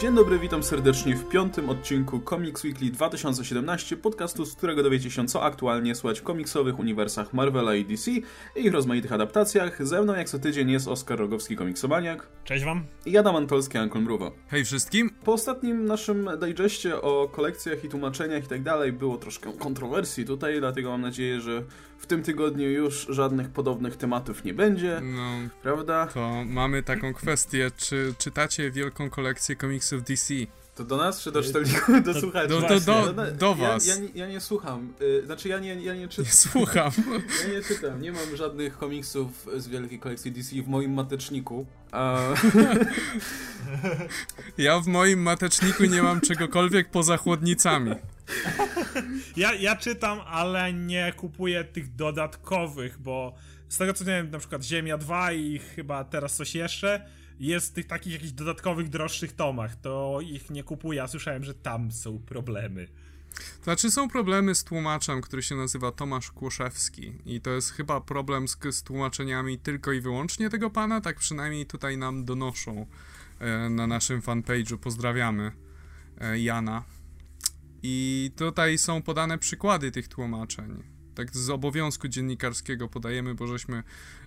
Dzień dobry, witam serdecznie w piątym odcinku Comics Weekly 2017, podcastu, z którego dowiecie się, co aktualnie słychać w komiksowych uniwersach Marvela i DC i ich rozmaitych adaptacjach. Ze mną jak co tydzień jest Oskar Rogowski, komiksobaniak. Cześć wam. I Adam Antolski, Ankon Mruwa. Hej wszystkim. Po ostatnim naszym digestie o kolekcjach i tłumaczeniach i tak dalej było troszkę kontrowersji tutaj, dlatego mam nadzieję, że w tym tygodniu już żadnych podobnych tematów nie będzie, no, prawda? To mamy taką kwestię, czy czytacie wielką kolekcję komiksów DC? To do nas, czy do czytelników, do słuchaczy? Do, do, do, do, do was. Ja, ja, ja, nie słucham, y, znaczy ja nie, ja nie czytam. Nie słucham. Ja nie czytam, nie mam żadnych komiksów z wielkiej kolekcji DC w moim mateczniku. A... Ja w moim mateczniku nie mam czegokolwiek poza chłodnicami. Ja, ja czytam, ale nie kupuję tych dodatkowych, bo z tego co wiem, na przykład Ziemia 2 i chyba teraz coś jeszcze, jest w tych takich jakichś dodatkowych, droższych tomach, to ich nie kupuję, a słyszałem, że tam są problemy. Znaczy są problemy z tłumaczem, który się nazywa Tomasz Kłoszewski i to jest chyba problem z, z tłumaczeniami tylko i wyłącznie tego pana, tak przynajmniej tutaj nam donoszą e, na naszym fanpage'u. Pozdrawiamy e, Jana. I tutaj są podane przykłady tych tłumaczeń. Tak z obowiązku dziennikarskiego podajemy, bo żeśmy,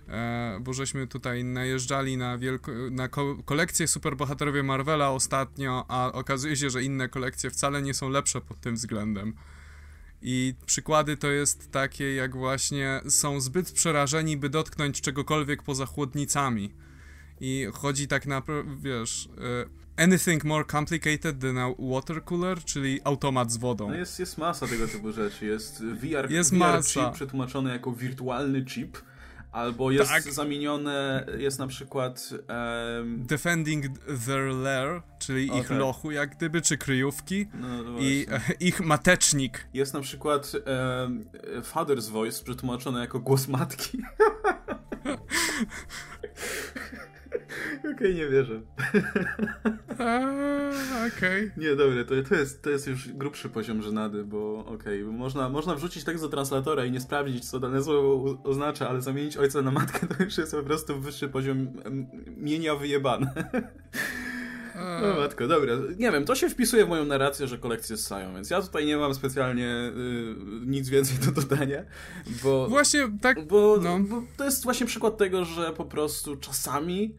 e, bo żeśmy tutaj najeżdżali na, wielko, na ko kolekcję superbohaterowie Marvela ostatnio, a okazuje się, że inne kolekcje wcale nie są lepsze pod tym względem. I przykłady to jest takie, jak właśnie są zbyt przerażeni, by dotknąć czegokolwiek poza chłodnicami. I chodzi tak naprawdę, wiesz, e, anything more complicated than a water cooler, czyli automat z wodą. No jest, jest masa tego typu rzeczy. Jest VR, jest VR masa. chip przetłumaczony jako wirtualny chip. Albo jest tak. zamienione, jest na przykład... Um... Defending their lair, czyli o, ich tak. lochu jak gdyby, czy kryjówki no, no i e, ich matecznik. Jest na przykład um, Father's Voice przetłumaczony jako głos matki. Okej, okay, nie wierzę. Okej. Okay. Nie, dobra, to, to, jest, to jest już grubszy poziom żenady, bo okej, okay, można, można wrzucić tekst do translatora i nie sprawdzić, co dane słowo oznacza, ale zamienić ojca na matkę to już jest po prostu wyższy poziom mienia wyjebane. No matko, dobra. Nie wiem, to się wpisuje w moją narrację, że kolekcje ssają, więc ja tutaj nie mam specjalnie y, nic więcej do dodania, bo... Właśnie tak... Bo, no. bo to jest właśnie przykład tego, że po prostu czasami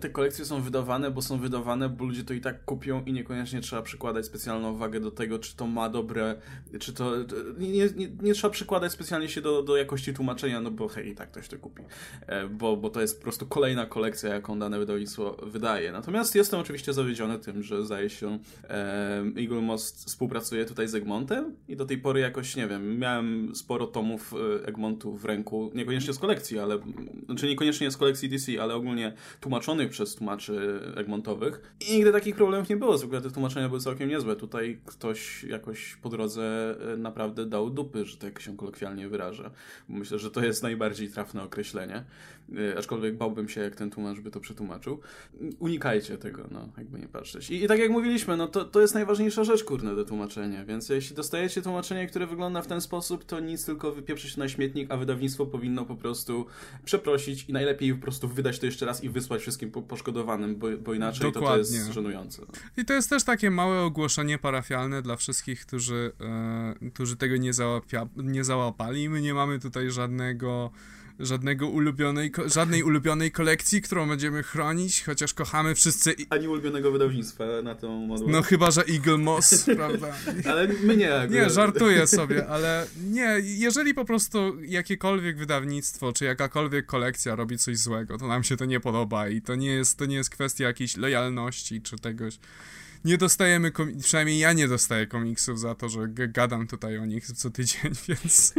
te kolekcje są wydawane, bo są wydawane, bo ludzie to i tak kupią i niekoniecznie trzeba przykładać specjalną wagę do tego, czy to ma dobre, czy to... Nie, nie, nie trzeba przykładać specjalnie się do, do jakości tłumaczenia, no bo hej, i tak ktoś to kupi. E, bo, bo to jest po prostu kolejna kolekcja, jaką dane wydawnictwo wydaje. Natomiast jestem oczywiście zawiedziony tym, że zdaje się e, Eagle Most współpracuje tutaj z Egmontem i do tej pory jakoś, nie wiem, miałem sporo tomów Egmontu w ręku, niekoniecznie z kolekcji, ale, znaczy niekoniecznie z kolekcji DC, ale ogólnie tłumaczenia tłumaczonych przez tłumaczy Egmontowych i nigdy takich problemów nie było. Zwykle te tłumaczenia były całkiem niezłe. Tutaj ktoś jakoś po drodze e, naprawdę dał dupy, że tak się kolokwialnie wyrażę. Myślę, że to jest najbardziej trafne określenie. E, aczkolwiek bałbym się, jak ten tłumacz by to przetłumaczył. Unikajcie tego, no, jakby nie patrzeć. I, i tak jak mówiliśmy, no to, to jest najważniejsza rzecz, kurne, do tłumaczenia. Więc jeśli dostajecie tłumaczenie, które wygląda w ten sposób, to nic, tylko wypieprzyć na śmietnik, a wydawnictwo powinno po prostu przeprosić i najlepiej po prostu wydać to jeszcze raz i wysłać wszystkim poszkodowanym, bo, bo inaczej to, to jest żenujące. I to jest też takie małe ogłoszenie parafialne dla wszystkich, którzy, e, którzy tego nie, załapia, nie załapali. My nie mamy tutaj żadnego żadnego ulubionej, żadnej ulubionej kolekcji, którą będziemy chronić, chociaż kochamy wszyscy. Ani ulubionego wydawnictwa na tą modłę. No chyba, że Eagle Moss, prawda? ale my nie. Jakby. Nie, żartuję sobie, ale nie, jeżeli po prostu jakiekolwiek wydawnictwo, czy jakakolwiek kolekcja robi coś złego, to nam się to nie podoba i to nie jest, to nie jest kwestia jakiejś lojalności, czy tegoś nie dostajemy, przynajmniej ja nie dostaję komiksów za to, że gadam tutaj o nich co tydzień, więc...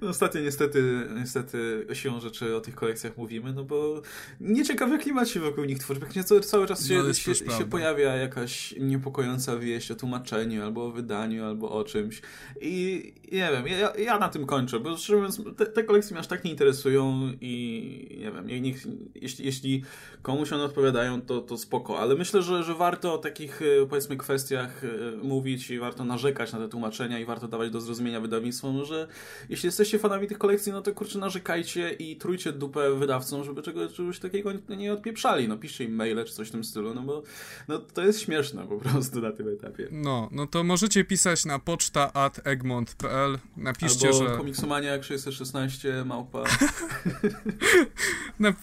No ostatnio niestety, niestety siłą rzeczy o tych kolekcjach mówimy, no bo nieciekawy klimat się wokół nich tworzy, cały, cały czas się, no, się, się, pojawia jakaś niepokojąca wieść o tłumaczeniu, albo o wydaniu, albo o czymś. I nie wiem, ja, ja na tym kończę, bo szczerze mówiąc, te, te kolekcje mnie aż tak nie interesują i nie wiem, niech, jeśli, jeśli komuś one odpowiadają, to, to spoko, ale myślę, że, że warto warto o takich, e, powiedzmy, kwestiach e, mówić i warto narzekać na te tłumaczenia i warto dawać do zrozumienia wydawnictwom, że jeśli jesteście fanami tych kolekcji, no to kurczę narzekajcie i trójcie dupę wydawcom, żeby czegoś, takiego nie odpieprzali. No piszcie im maile czy coś w tym stylu, no bo no, to jest śmieszne po prostu na tym etapie. No, no to możecie pisać na poczta at egmont.pl. Napiszcie, Albo że... komiksomania 616 małpa. Nap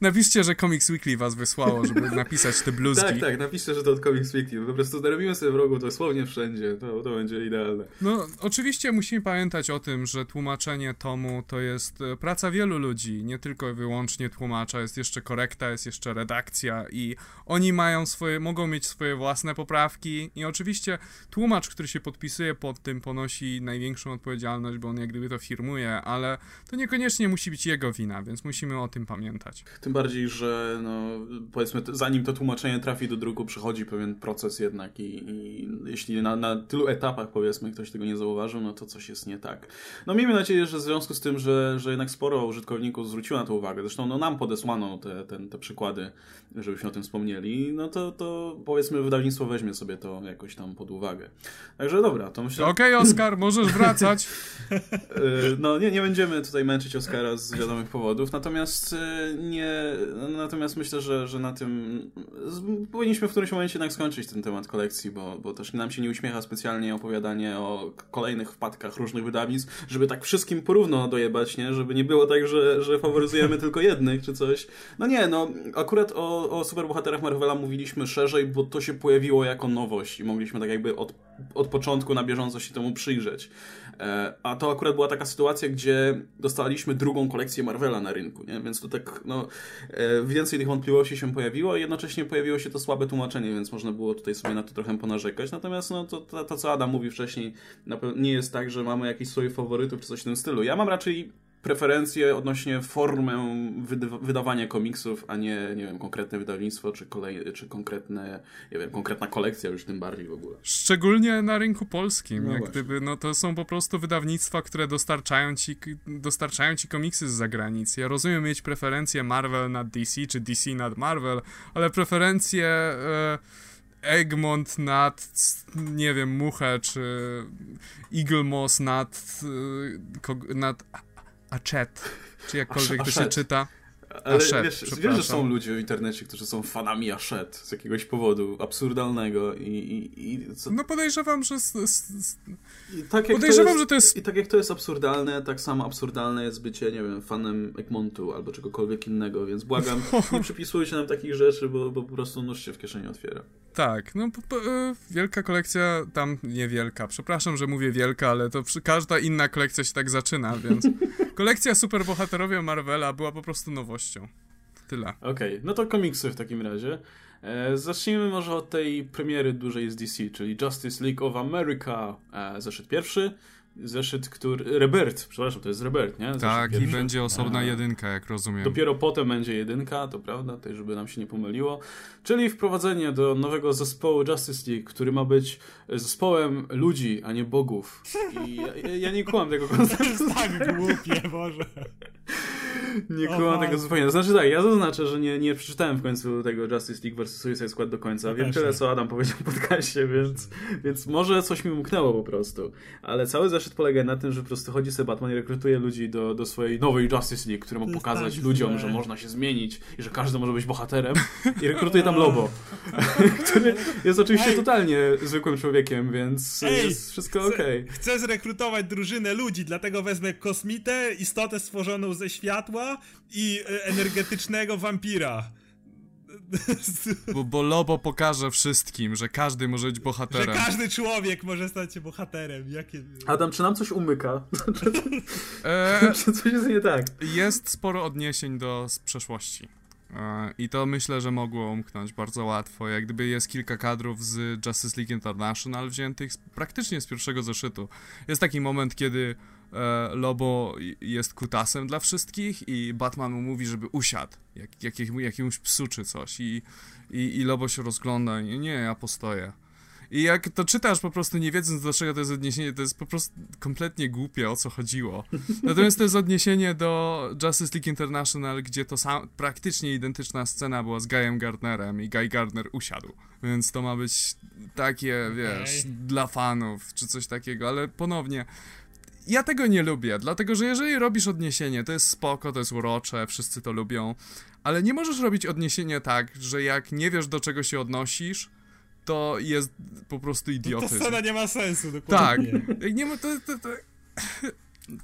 napiszcie, że Comics Weekly was wysłało, żeby napisać te bluzki. tak, tak, napiszcie, że to od Comics Weekly. Po prostu zarobimy sobie wrogu dosłownie wszędzie. To, to będzie idealne. No, oczywiście musimy pamiętać o tym, że tłumaczenie tomu to jest e, praca wielu ludzi, nie tylko i wyłącznie tłumacza, jest jeszcze korekta, jest jeszcze redakcja i oni mają swoje, mogą mieć swoje własne poprawki i oczywiście tłumacz, który się podpisuje pod tym ponosi największą odpowiedzialność, bo on jak gdyby to firmuje, ale to niekoniecznie musi być jego wina, więc musimy o tym pamiętać. Tym bardziej, że no, powiedzmy, zanim to tłumaczenie trafi do druku, przychodzi pewien proces jednak i, i jeśli na, na tylu etapach, powiedzmy, ktoś tego nie zauważył, no to coś jest nie tak. No miejmy nadzieję, że w związku z tym, że, że jednak sporo użytkowników zwróciło na to uwagę, zresztą no, nam podesłano te, te, te przykłady, żebyśmy o tym wspomnieli, no to, to powiedzmy wydawnictwo weźmie sobie to jakoś tam pod uwagę. Także dobra, to myślę... Okej, okay, Oskar, możesz wracać. Y, no nie, nie będziemy tutaj męczyć Oskara z wiadomych powodów, natomiast y, nie, natomiast myślę, że, że na tym powinniśmy w którymś momencie jednak skończyć ten temat kolekcji, bo, bo też nam się nie uśmiecha specjalnie opowiadanie o kolejnych wpadkach różnych wydawnictw, żeby tak wszystkim porówno dojebać, nie? Żeby nie było tak, że, że faworyzujemy tylko jednych czy coś. No nie, no akurat o, o superbohaterach Marvela mówiliśmy szerzej, bo to się pojawiło jako nowość i mogliśmy tak jakby od, od początku na bieżąco się temu przyjrzeć. E, a to akurat była taka sytuacja, gdzie dostaliśmy drugą kolekcję Marvela na rynku, nie? więc to tak, no, e, więcej tych wątpliwości się pojawiło, a jednocześnie pojawiło się to słabe tłumaczenie, więc można było tutaj sobie na to trochę ponarzekać. Natomiast, no, to, to, to co Adam mówił wcześniej, nie jest tak, że mamy jakiś swoich faworytów czy coś w tym stylu. Ja mam raczej preferencje odnośnie formę wydawania komiksów, a nie, nie wiem, konkretne wydawnictwo, czy, kolej, czy konkretne, nie wiem, konkretna kolekcja już tym bardziej w ogóle. Szczególnie na rynku polskim, no jak właśnie. gdyby, no to są po prostu wydawnictwa, które dostarczają ci, dostarczają ci komiksy z zagranicy. Ja rozumiem mieć preferencje Marvel nad DC, czy DC nad Marvel, ale preferencje... E, Egmont nad, nie wiem, Muchę, czy Eagle Moss nad, e, nad Achet, czy jakkolwiek to się czyta. Ale Ashet, wiesz, wiesz, że są ludzie w internecie, którzy są fanami Ashet z jakiegoś powodu absurdalnego i... i, i. No podejrzewam, że... Z, z... Tak podejrzewam, to jest, że to jest... I tak jak to jest absurdalne, tak samo absurdalne jest bycie, nie wiem, fanem Egmontu albo czegokolwiek innego, więc błagam, nie przypisujcie nam takich rzeczy, bo, bo po prostu nóż się w kieszeni otwiera. Tak, no e, wielka kolekcja, tam niewielka, przepraszam, że mówię wielka, ale to przy, każda inna kolekcja się tak zaczyna, więc kolekcja superbohaterowie Marvela była po prostu nowością. Tyle. Okej, okay, no to komiksy w takim razie. E, zacznijmy może od tej premiery dużej z DC, czyli Justice League of America, e, zeszyt pierwszy zeszyt, który... Rebert, przepraszam, to jest Rebert, nie? Zeszyt tak, pierwszy. i będzie osobna jedynka, jak rozumiem. Dopiero potem będzie jedynka, to prawda, tutaj żeby nam się nie pomyliło. Czyli wprowadzenie do nowego zespołu Justice League, który ma być zespołem ludzi, a nie bogów. I ja, ja nie kłam tego konceptu. Tak głupie, Boże. Nie kumam tego zupełnie. Znaczy tak, ja zaznaczę, że nie, nie przeczytałem w końcu tego Justice League vs. Suicide Squad do końca. No Wiem tyle, co Adam powiedział w podcaście, więc, więc może coś mi umknęło po prostu. Ale cały zeszyt polega na tym, że po prostu chodzi sobie Batman i rekrutuje ludzi do, do swojej nowej Justice League, który ma pokazać tak ludziom, że można się zmienić i że każdy może być bohaterem i rekrutuje tam Lobo, który jest oczywiście Ej. totalnie zwykłym człowiekiem, więc Ej, jest wszystko okej. Okay. Chcę zrekrutować drużynę ludzi, dlatego wezmę kosmitę, istotę stworzoną ze światła, i e, energetycznego wampira. Bo, bo Lobo pokaże wszystkim, że każdy może być bohaterem. Że każdy człowiek może stać się bohaterem. Jakie... Adam, czy nam coś umyka? E... czy coś jest nie tak? Jest sporo odniesień do przeszłości. E, I to myślę, że mogło umknąć bardzo łatwo. Jak gdyby jest kilka kadrów z Justice League International wziętych praktycznie z pierwszego zeszytu. Jest taki moment, kiedy Lobo jest kutasem dla wszystkich i Batman mu mówi, żeby usiadł, jak, jak, jakiemuś psu czy coś i, i, i Lobo się rozgląda i nie, ja postoję. I jak to czytasz po prostu nie wiedząc do czego to jest odniesienie, to jest po prostu kompletnie głupie o co chodziło. Natomiast to jest odniesienie do Justice League International, gdzie to sam, praktycznie identyczna scena była z Guyem Gardnerem i Guy Gardner usiadł. Więc to ma być takie, wiesz, Okej. dla fanów czy coś takiego, ale ponownie ja tego nie lubię, dlatego że jeżeli robisz odniesienie, to jest spoko, to jest urocze, wszyscy to lubią, ale nie możesz robić odniesienia tak, że jak nie wiesz do czego się odnosisz, to jest po prostu To idiotyzm. scena nie ma sensu, Tak, dokładnie. Jak nie ma, to, to, to,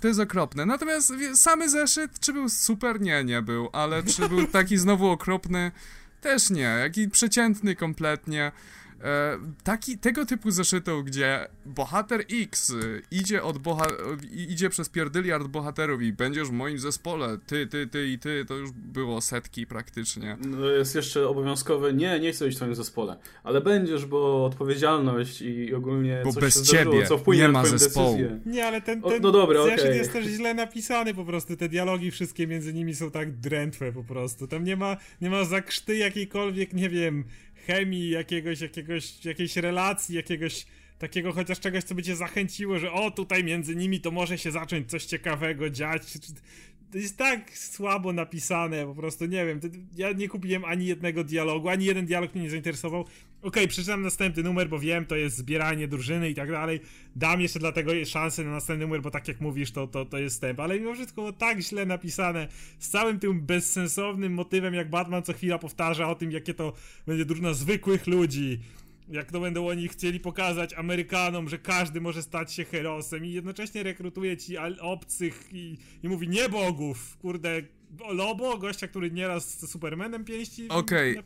to jest okropne. Natomiast samy zeszyt, czy był super? Nie, nie był, ale czy był taki znowu okropny? Też nie, jaki przeciętny kompletnie. E, taki, tego typu zeszytów, gdzie bohater X idzie od boha- idzie przez pierdyliard bohaterów i będziesz w moim zespole, ty, ty, ty i ty, to już było setki praktycznie. No jest jeszcze obowiązkowe, nie, nie chcę być w twoim zespole, ale będziesz, bo odpowiedzialność i ogólnie Bo coś bez się zdarzyło, ciebie co wpłynie nie na ma twoją zespołu. decyzję. Nie, ale ten, O, ten no dobra, zeszyt okej. jest też źle napisany po prostu. Te dialogi wszystkie między nimi są tak drętwe po prostu. Tam nie ma, nie ma zakrzty jakiejkolwiek, nie wiem, chemii, jakiegoś, jakiegoś, jakiejś relacji, jakiegoś takiego chociaż czegoś, co by cię zachęciło, że o, tutaj między nimi to może się zacząć coś ciekawego dziać. To jest tak słabo napisane, po prostu nie wiem. Ja nie kupiłem ani jednego dialogu, ani jeden dialog mnie nie zainteresował. Okej, przeczytam następny numer, bo wiem, to jest zbieranie drużyny i tak dalej. Dam jeszcze dlatego szansę na następny numer, bo tak jak mówisz, to, to, to jest wstęp. Ale mimo wszystko tak źle napisane, z całym tym bezsensownym motywem, jak Batman co chwila powtarza o tym, jakie to będzie drużyna zwykłych ludzi. Jak to będą oni chcieli pokazać Amerykanom, że każdy może stać się herosem i jednocześnie rekrutuje ci obcych i, i mówi nie bogów, kurde, Lobo, gościa, który nieraz z Supermanem pięści. Okej. Na-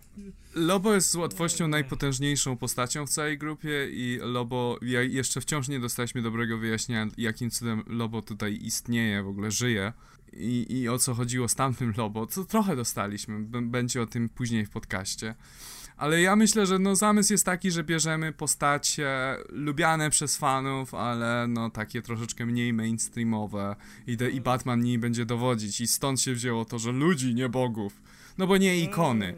Lobo jest z łatwością najpotężniejszą postacią w całej grupie i Lobo, ja jeszcze wciąż nie dostaliśmy dobrego wyjaśnienia, jakim cudem Lobo tutaj istnieje, w ogóle żyje i, i o co chodziło z tamtym Lobo, co trochę dostaliśmy, będzie o tym później w podcaście. Ale ja myślę, że no zamysł jest taki, że bierzemy postacie lubiane przez fanów, ale no takie troszeczkę mniej mainstreamowe i, de, i Batman niej będzie dowodzić i stąd się wzięło to, że ludzi, nie bogów. No bo nie ikony.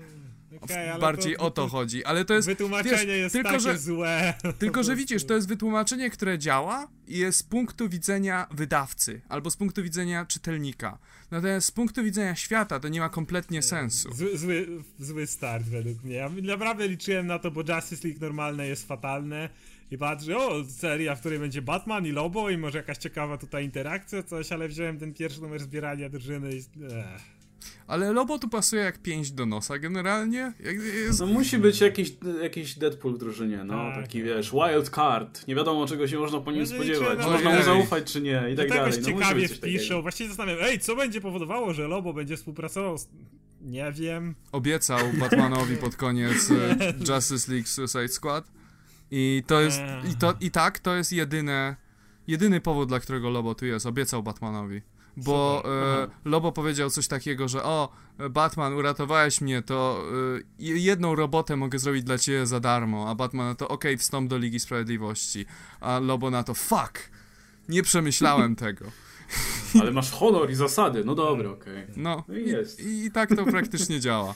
Ale Bardziej o to chodzi, ale to jest. Wytłumaczenie wiesz, jest tylko, takie że- złe. Tylko, że widzisz, to jest wytłumaczenie, które działa i jest z punktu widzenia wydawcy albo z punktu widzenia czytelnika. Natomiast z punktu widzenia świata to nie ma kompletnie sensu. Zły, zły, zły start według mnie. Ja naprawdę liczyłem na to, bo Justice League normalne jest fatalne. I patrzę, o, seria, w której będzie Batman i Lobo i może jakaś ciekawa tutaj interakcja, coś, ale wziąłem ten pierwszy numer zbierania drużyny i... Ech. Ale Lobo tu pasuje jak pięść do nosa generalnie. Jak jest... No musi być jakiś, jakiś Deadpool w drużynie, no, Tak, taki tak. wiesz, wild card, nie wiadomo czego się można po nim No, no spodziewać, czy- no, można mu zaufać czy nie i tak to dalej, no ciekawie wpiszą. Właściwie zastanawiam, ej, co będzie powodowało, że Lobo będzie współpracował z... Nie wiem. Obiecał Batmanowi pod koniec e, Justice League Suicide Squad. I to jest. I, to, I tak, to jest jedyne. Jedyny powód, dla którego Lobo tu jest. Obiecał Batmanowi. Bo e. Lobo powiedział coś takiego, że o, Batman, uratowałeś mnie, to e, jedną robotę mogę zrobić dla ciebie za darmo. A Batman na to, okej, wstąp do Ligi Sprawiedliwości. A Lobo na to, fuck, nie przemyślałem tego. Ale masz honor i zasady, no dobra, okej. No, No i jest. i, i tak to praktycznie działa.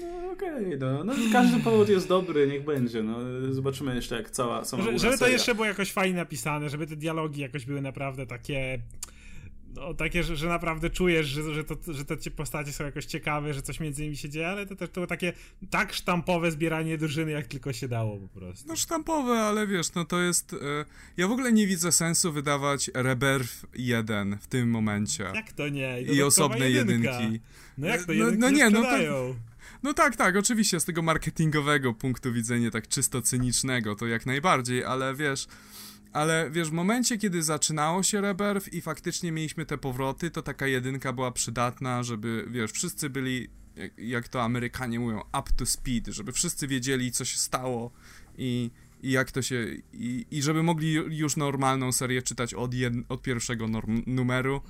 No okej, no, no każdy powód jest dobry, niech będzie, no zobaczymy jeszcze jak cała, cała Że, żeby to seria. jeszcze było jakoś fajnie napisane, żeby te dialogi jakoś były naprawdę takie. No, takie, że, że naprawdę czujesz, że, że, to, że te ci postacie są jakoś ciekawe, że coś między nimi się dzieje, ale to też było takie tak sztampowe zbieranie drużyny, jak tylko się dało po prostu. No sztampowe, ale wiesz, no to jest... E, ja w ogóle nie widzę sensu wydawać Rebirth 1 w tym momencie. Jak to nie? I osobne jedynka. jedynki. No jak to No- jedynki no nie, nie, no to- sprzedają. No tak, tak, oczywiście z tego marketingowego punktu widzenia, tak czysto cynicznego, to jak najbardziej, ale wiesz... Ale wiesz, w momencie, kiedy zaczynało się Rebirth i faktycznie mieliśmy te powroty, to taka jedynka była przydatna, żeby, wiesz, wszyscy byli, jak, jak to Amerykanie mówią, up to speed, żeby wszyscy wiedzieli, co się stało i, i jak to się, i, i żeby mogli ju- już normalną serię czytać od, jed, od pierwszego norm, numeru,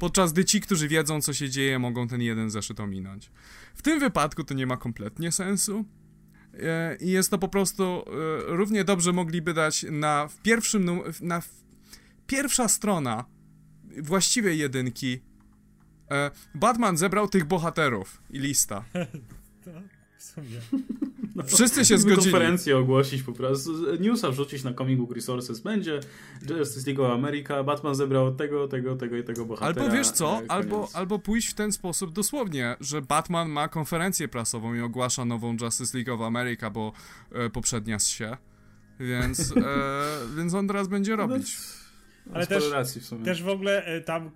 podczas gdy ci, którzy wiedzą, co się dzieje, mogą ten jeden zeszyt ominąć. W tym wypadku to nie ma kompletnie sensu. E, I jest to po prostu e, równie dobrze mogliby dać na w pierwszym na pierwsza strona właściwej jedynki e, Batman zebrał tych bohaterów i lista. W sumie. No, Wszyscy się zgodzili. konferencję ogłosić po prostu, newsa wrzucić na Comic Book Resources będzie, Justice League of America, Batman zebrał tego, tego, tego i tego bohatera. Albo wiesz co, e, albo, albo pójść w ten sposób dosłownie, że Batman ma konferencję prasową i ogłasza nową Justice League of America, bo e, poprzednia się. Więc, e, więc on teraz będzie no, robić. No, ale też, w też w ogóle e, tam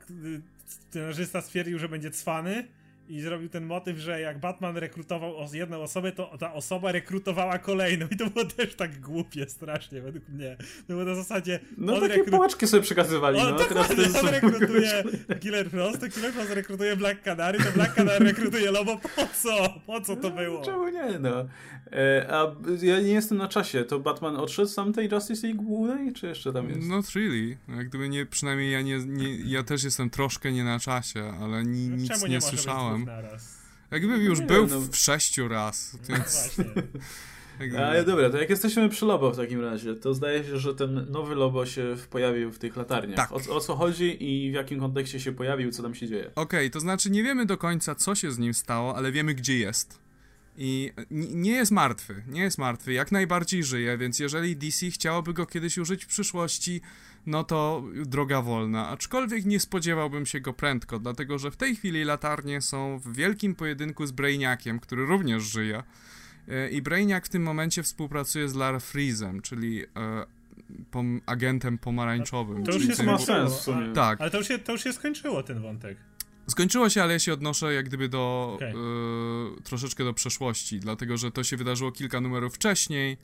scenarzysta stwierdził, że będzie cwany i zrobił ten motyw, że jak Batman rekrutował jedną osobę, to ta osoba rekrutowała kolejną i to było też tak głupie strasznie według mnie. To było na zasadzie... No takie rekru... pałeczki sobie przekazywali, on, no. Teraz to jest on rekrutuje Killer Frost, to Killer Frost rekrutuje Black Canary, to Black Canary rekrutuje Lobo. Po co? Po co to no, było? Czemu nie, no. E, a ja nie jestem na czasie. To Batman odszedł z tamtej Justice League głównej, czy jeszcze tam jest? Not really. Jak gdyby nie, przynajmniej ja nie, nie ja też jestem troszkę nie na czasie, ale ni, no, nic nie, nie słyszałem. Jakby już był wiem, no. w sześciu raz, no więc... No Ale dobra, to jak jesteśmy przy Lobo w takim razie, to zdaje się, że ten nowy Lobo się pojawił w tych latarniach. Tak. O, o co chodzi i w jakim kontekście się pojawił, co tam się dzieje? Okej, okay, to znaczy nie wiemy do końca, co się z nim stało, ale wiemy, gdzie jest. I nie jest martwy, nie jest martwy, jak najbardziej żyje, więc jeżeli DC chciałoby go kiedyś użyć w przyszłości, no to droga wolna. Aczkolwiek nie spodziewałbym się go prędko, dlatego że w tej chwili latarnie są w wielkim pojedynku z Brainiakiem, który również żyje. E, I Brainiac w tym momencie współpracuje z Lara Freezem, czyli e, pom agentem pomarańczowym. To już jest ma sens w sumie. Tak. Ale to już, się, to już się skończyło ten wątek. Skończyło się, ale ja się odnoszę jak gdyby do okay. y, troszeczkę do przeszłości, dlatego że to się wydarzyło kilka numerów wcześniej.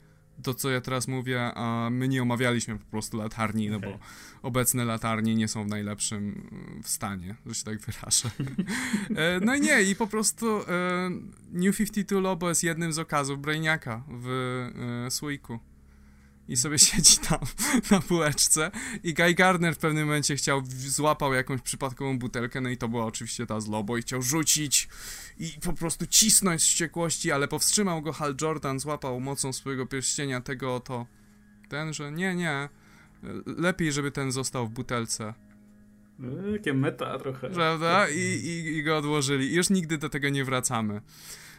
To, co ja teraz mówię, a my nie omawialiśmy po prostu latarni, okay. no bo obecne latarnie nie są w najlepszym w stanie, że się tak wyrażę. E, no i nie, i po prostu e, New 52 Lobo jest jednym z okazów Brainiaka w e, słoiku i sobie siedzi tam na półeczce i Guy Gardner w pewnym momencie chciał, złapał jakąś przypadkową butelkę, no i to była oczywiście ta z Lobo i chciał rzucić i po prostu cisnąć z wściekłości, ale powstrzymał go Hal Jordan, złapał mocą swojego pierścienia tego to, ten, że nie, nie, lepiej, żeby ten został w butelce. No, jakie meta trochę. Prawda? I, i, I go odłożyli. I już nigdy do tego nie wracamy.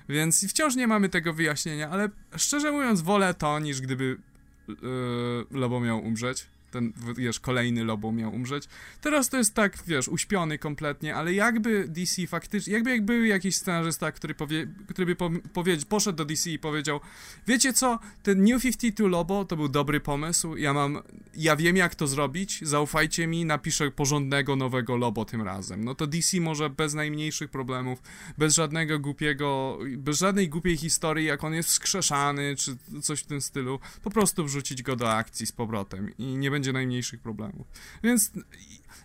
Więc wciąż nie mamy tego wyjaśnienia, ale szczerze mówiąc wolę to, niż gdyby yy, Lobo miał umrzeć. Ten, wiesz, kolejny Lobo miał umrzeć. Teraz to jest tak, wiesz, uśpiony kompletnie, ale jakby DC faktycznie, jakby jak był jakiś scenarzysta, który, powie, który by po, powie, poszedł do DC i powiedział, wiecie co, ten New 52 Lobo to był dobry pomysł, ja mam, ja wiem jak to zrobić, zaufajcie mi, napiszę porządnego nowego Lobo tym razem. No to DC może bez najmniejszych problemów, bez żadnego głupiego, bez żadnej głupiej historii, jak on jest wskrzeszany, czy coś w tym stylu, po prostu wrzucić go do akcji z powrotem i nie będzie najmniejszych problemów. Więc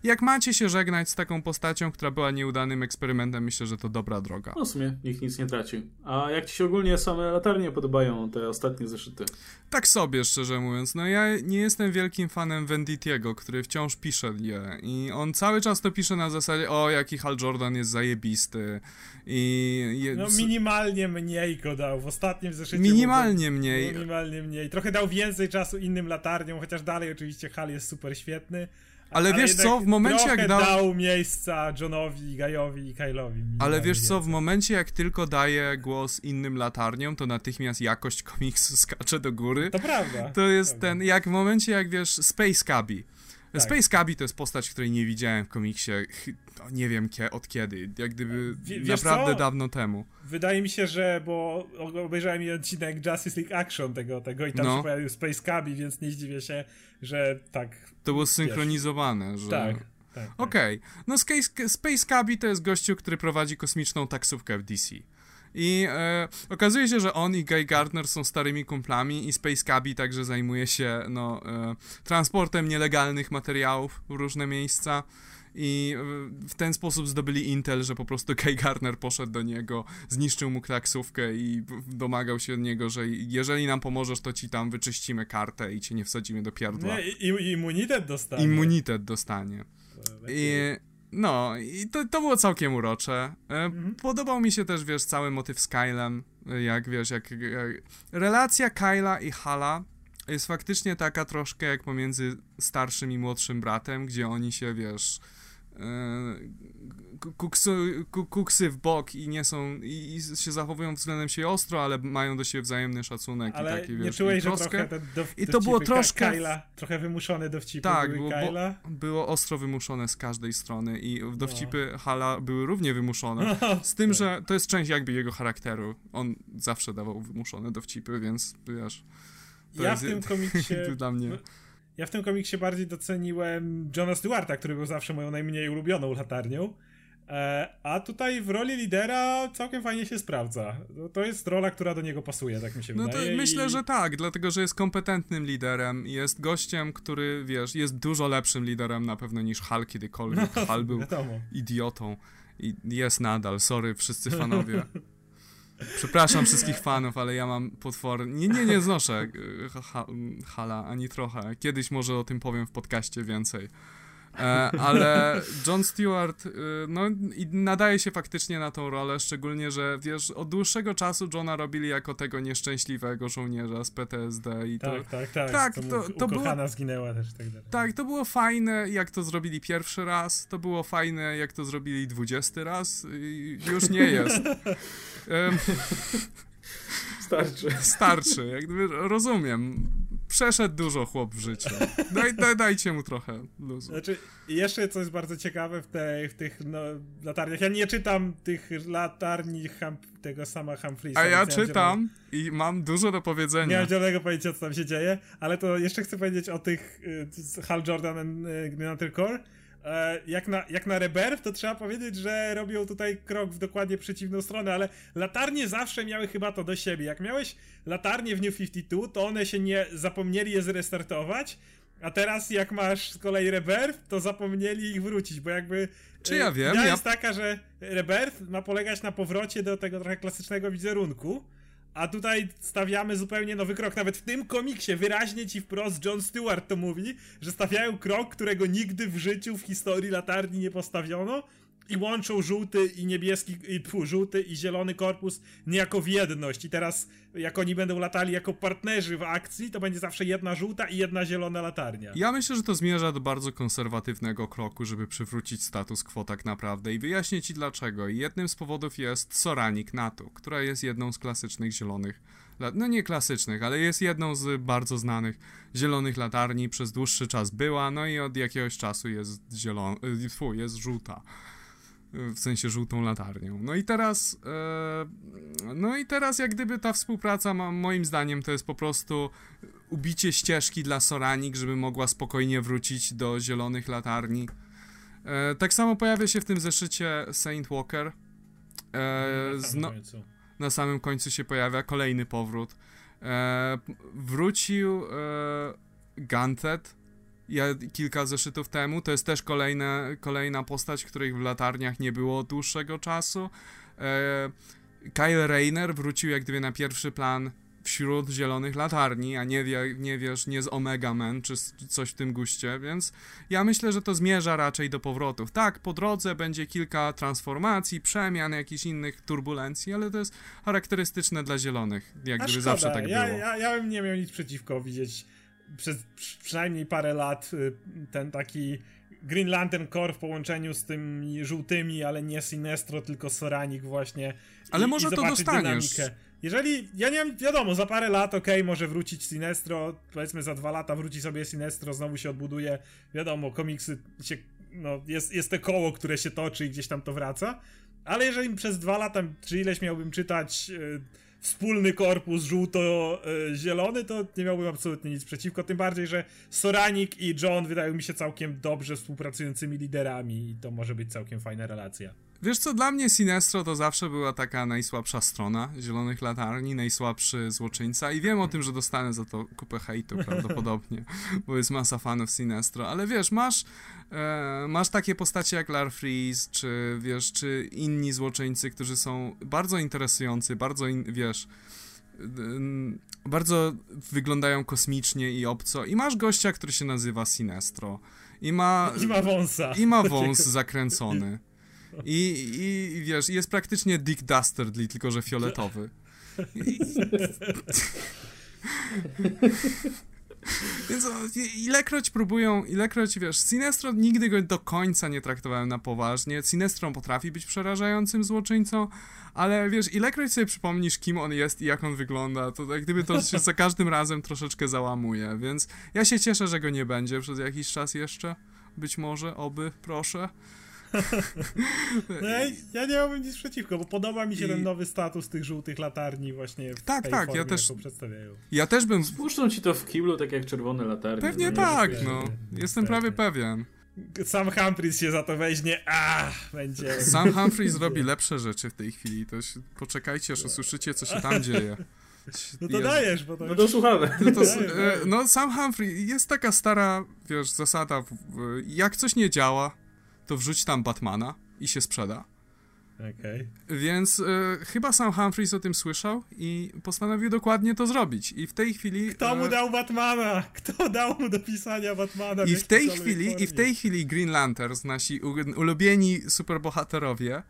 jak macie się żegnać z taką postacią, która była nieudanym eksperymentem, myślę, że to dobra droga. No w sumie nikt nic nie traci. A jak ci się ogólnie same latarnie podobają, te ostatnie zeszyty? Tak sobie, szczerze mówiąc. No ja nie jestem wielkim fanem Venditiego, który wciąż pisze je i on cały czas to pisze na zasadzie o, jaki Hal Jordan jest zajebisty i... Je... No minimalnie mniej go dał w ostatnim zeszycie. Minimalnie mniej. Minimalnie mniej. Trochę dał więcej czasu innym latarniom, chociaż dalej oczywiście Hal jest super świetny. Ale, ale wiesz co, w momencie jak dał... dał miejsca Johnowi, Gajowi i Kyle'owi. Ale wiesz co, w momencie jak tylko daje głos innym latarniom, to natychmiast jakość komiksu skacze do góry. To prawda. To jest prawda. ten, jak w momencie jak wiesz, Space Cabi. Tak. Space Cabi to jest postać, której nie widziałem w komiksie, no, nie wiem od kiedy, jak gdyby w, naprawdę co? dawno temu. Wydaje mi się, że, bo obejrzałem odcinek Justice League Action tego, tego i tam no. się pojawił Space Cabi, więc nie zdziwię się, że tak... To było synchronizowane, że... Tak. Tak, tak. Okej. Okay. No Space, Space to jest gościu, który prowadzi kosmiczną taksówkę w DC. I e, okazuje się, że on i Guy Gardner są starymi kumplami i Space Cabi także zajmuje się no, e, transportem nielegalnych materiałów w różne miejsca. I e, w ten sposób zdobyli Intel, że po prostu Guy Gardner poszedł do niego, zniszczył mu taksówkę i domagał się od niego, że jeżeli nam pomożesz, to ci tam wyczyścimy kartę i cię nie wsadzimy do pierdła. Nie, i, immunitet dostanie. Immunitet dostanie. I, no, i to, to było całkiem urocze. E, mhm. Podobał mi się też, wiesz, cały motyw z Kylem, jak wiesz, jak, jak... Relacja Kyla i Hala jest faktycznie taka troszkę jak pomiędzy starszym i młodszym bratem, gdzie oni się, wiesz, kuksy, kuksy w bok i nie są, i, i, się zachowują względem siebie ostro, ale mają do siebie wzajemny szacunek ale i taki, nie wiesz, czułeś, i troskę. że trochę te I to było troszkę... Kyla, trochę wymuszone dowcipy tak, było, Kyla? było ostro wymuszone z każdej strony i No. dowcipy Hala były równie wymuszone. Z tym, że to jest część jakby jego charakteru. On zawsze dawał wymuszone dowcipy, więc wiesz... To ja jest w tym komiksie... dla mnie... Ja w tym komiksie bardziej doceniłem Johna Stewarta, który był zawsze moją najmniej ulubioną latarnią. E, a tutaj w roli lidera całkiem fajnie się sprawdza. To jest rola, która do niego pasuje, tak mi się no wydaje. To myślę, i... że tak, dlatego że jest kompetentnym liderem. Jest gościem, który, wiesz, jest dużo lepszym liderem na pewno niż Hal kiedykolwiek. No, Hal był wiadomo. idiotą i jest nadal. Sorry, wszyscy fanowie. Przepraszam wszystkich fanów, ale ja mam potwory. Nie, nie, nie znoszę ha, ha, Hala ani trochę. Kiedyś może o tym powiem w podcaście więcej. E, ale John Stewart y, no, i nadaje się faktycznie na tą rolę, szczególnie, że wiesz, od dłuższego czasu Johna robili jako tego nieszczęśliwego żołnierza z PTSD i tak, to... Tak, tak, tak. To, to, to było, zginęła też i tak dalej. Tak, to było fajne, jak to zrobili pierwszy raz, to było fajne, jak to zrobili dwudziesty raz, już nie jest. Starczy. Starczy, jak gdyby rozumiem. Przeszedł dużo chłop w życiu. Daj, daj, dajcie mu trochę luzu. Znaczy, jeszcze co jest bardzo ciekawe w, tej, w tych no, latarniach. Ja nie czytam tych latarni tego sama Humphreys. A ja czytam i mam dużo do powiedzenia. Nie mam zielonego pojęcia, co tam się dzieje, ale to jeszcze chcę powiedzieć o tych y, Hal Jordan and y, Core. E, jak na, jak na Rebirth, to trzeba powiedzieć, że robią tutaj krok w dokładnie przeciwną stronę, ale latarnie zawsze miały chyba to do siebie. Jak miałeś latarnie w New 52, to one się nie zapomnieli je zrestartować, a teraz jak masz z kolei Rebirth, to zapomnieli ich wrócić, bo jakby... Czy ja wiem? Ja... jest taka, że Rebirth ma polegać na powrocie do tego trochę klasycznego wizerunku, a tutaj stawiamy zupełnie nowy krok. Nawet w tym komiksie wyraźnie ci wprost John Stewart to mówi, że stawiają krok, którego nigdy w życiu w historii latarni nie postawiono i łączą żółty i niebieski, i, pfu, żółty i zielony korpus niejako w jedność. I teraz, jak oni będą latali jako partnerzy w akcji, to będzie zawsze jedna żółta i jedna zielona latarnia. Ja myślę, że to zmierza do bardzo konserwatywnego kroku, żeby przywrócić status quo tak naprawdę i wyjaśnię ci dlaczego. I jednym z powodów jest Soranik Natu, która jest jedną z klasycznych zielonych no nie klasycznych, ale jest jedną z bardzo znanych zielonych latarni, przez dłuższy czas była, no i od jakiegoś czasu jest zielona, fu, jest żółta w sensie żółtą latarnią. No i teraz, e, no i teraz jak gdyby ta współpraca, ma, moim zdaniem, to jest po prostu ubicie ścieżki dla Soranik, żeby mogła spokojnie wrócić do zielonych latarni. E, tak samo pojawia się w tym zeszycie Saint Walker. E, na, samym no, na samym końcu się pojawia kolejny powrót. E, wrócił e, Gantet, ja, kilka zeszytów temu. To jest też kolejne, kolejna postać, której w latarniach nie było od dłuższego czasu. E, Kyle Rayner wrócił jak gdyby na pierwszy plan wśród zielonych latarni, a nie, wie, nie wiesz, nie z Omega Man czy coś w tym guście, więc ja myślę, że to zmierza raczej do powrotów. Tak, po drodze będzie kilka transformacji, przemian, jakichś innych turbulencji, ale to jest charakterystyczne dla zielonych, jak gdyby zawsze tak ja, było. Ja, ja bym nie miał nic przeciwko widzieć przez przynajmniej parę lat y, ten taki Green Lantern Core w połączeniu z tymi żółtymi, ale nie Sinestro, tylko Soranik właśnie. Ale i, może i to dostaniesz. Dynamikę. Jeżeli, ja nie wiem, wiadomo, za parę lat, okej, okay, może wrócić Sinestro, powiedzmy za dwa lata wróci sobie Sinestro, znowu się odbuduje, wiadomo, komiksy się, no, jest, jest te koło, które się toczy i gdzieś tam to wraca, ale jeżeli przez dwa lata, czy ileś miałbym czytać... Yy, wspólny korpus żółto-zielony, to nie miałbym absolutnie nic przeciwko. Tym bardziej, że Soranik i John wydają mi się całkiem dobrze współpracującymi liderami i to może być całkiem fajna relacja. Wiesz co, dla mnie Sinestro to zawsze była taka najsłabsza strona Zielonych Latarni, najsłabszy złoczyńca i wiem o tym, że dostanę za to kupę hejtu prawdopodobnie, bo jest masa fanów Sinestro, ale wiesz, masz e, masz takie postacie jak Lar Freeze, czy wiesz, czy inni złoczyńcy, którzy są bardzo interesujący, bardzo, in, wiesz, bardzo wyglądają kosmicznie i obco i masz gościa, który się nazywa Sinestro i ma... I ma wąsa. I ma wąs zakręcony. I, i, wiesz, jest praktycznie Dick Dastardly, tylko że fioletowy. Więc ilekroć próbują, ilekroć, wiesz, Sinestro nigdy go do końca nie traktowałem na poważnie. Sinestro potrafi być przerażającym złoczyńcą, ale wiesz, ilekroć sobie przypomnisz, kim on jest i jak on wygląda, to jak gdyby to się za każdym razem troszeczkę załamuje, więc ja się cieszę, że go nie będzie przez jakiś czas jeszcze. Być może, oby, proszę. No ja, ja nie mam nic przeciwko, bo podoba mi się I... ten nowy status tych żółtych latarni właśnie w tak, tej tak, formie, ja też, przedstawiają. Ja też bym... Spuszczą ci to w kiblu, tak jak czerwone latarnie. Pewnie no, tak, no. Jestem prawie pewien. Sam Humphries się za to weźmie, a będzie. Sam Humphries robi lepsze rzeczy w tej chwili, to się, poczekajcie, aż usłyszycie, co się tam dzieje. No to dajesz, bo to... No to słuchamy. No, to, e, no sam Humphrey, jest taka stara, wiesz, zasada, jak coś nie działa, to wrzuć tam Batmana i się sprzeda. Okay. Więc y, chyba sam Humphreys o tym słyszał i postanowił dokładnie to zrobić. I w tej chwili. Kto mu dał Batmana? Kto dał mu do pisania Batmana? I w tej chwili, i w tej chwili Green Lanterns, nasi ulubieni superbohaterowie,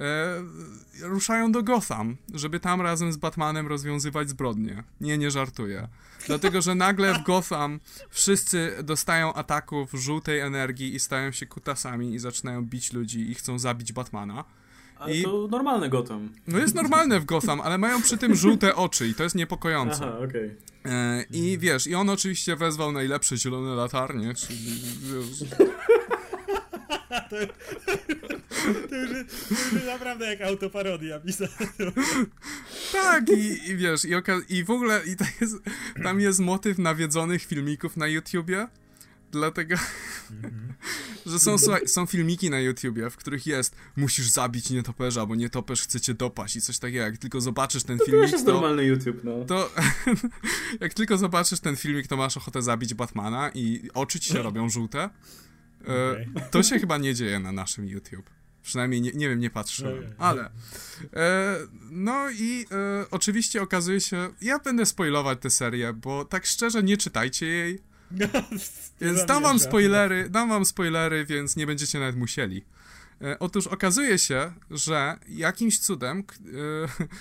E, ruszają do Gotham, żeby tam razem z Batmanem rozwiązywać zbrodnie. Nie, nie żartuję. Dlatego, że nagle w Gotham wszyscy dostają ataków żółtej energii i stają się kutasami i zaczynają bić ludzi i chcą zabić Batmana. Ale I... to normalne Gotham. No jest normalne w Gotham, ale mają przy tym żółte oczy i to jest niepokojące. Aha, okej. Okay. E, I wiesz, i on oczywiście wezwał najlepsze zielone latarnie, czyli... Wiesz, to, to, już, to już naprawdę jak autoparodia pisane. Tak, i, i wiesz, i, i w ogóle i jest, tam jest motyw nawiedzonych filmików na YouTubie, dlatego, że są, słuchaj, są filmiki na YouTubie, w których jest musisz zabić nietoperza, bo nietoperz chce cię dopaść i coś takiego, jak tylko zobaczysz ten to filmik, jest to... normalny YouTube, no. To, jak tylko zobaczysz ten filmik, to masz ochotę zabić Batmana i oczy ci się robią żółte. Okay. E, to się chyba nie dzieje na naszym YouTube. Przynajmniej nie, nie wiem, nie patrzyłem, okay. ale. E, no i e, oczywiście okazuje się. Ja będę spoilować tę serię, bo tak szczerze nie czytajcie jej. więc dam wam spoilery, dam wam spoilery, więc nie będziecie nawet musieli. E, otóż okazuje się, że jakimś cudem e,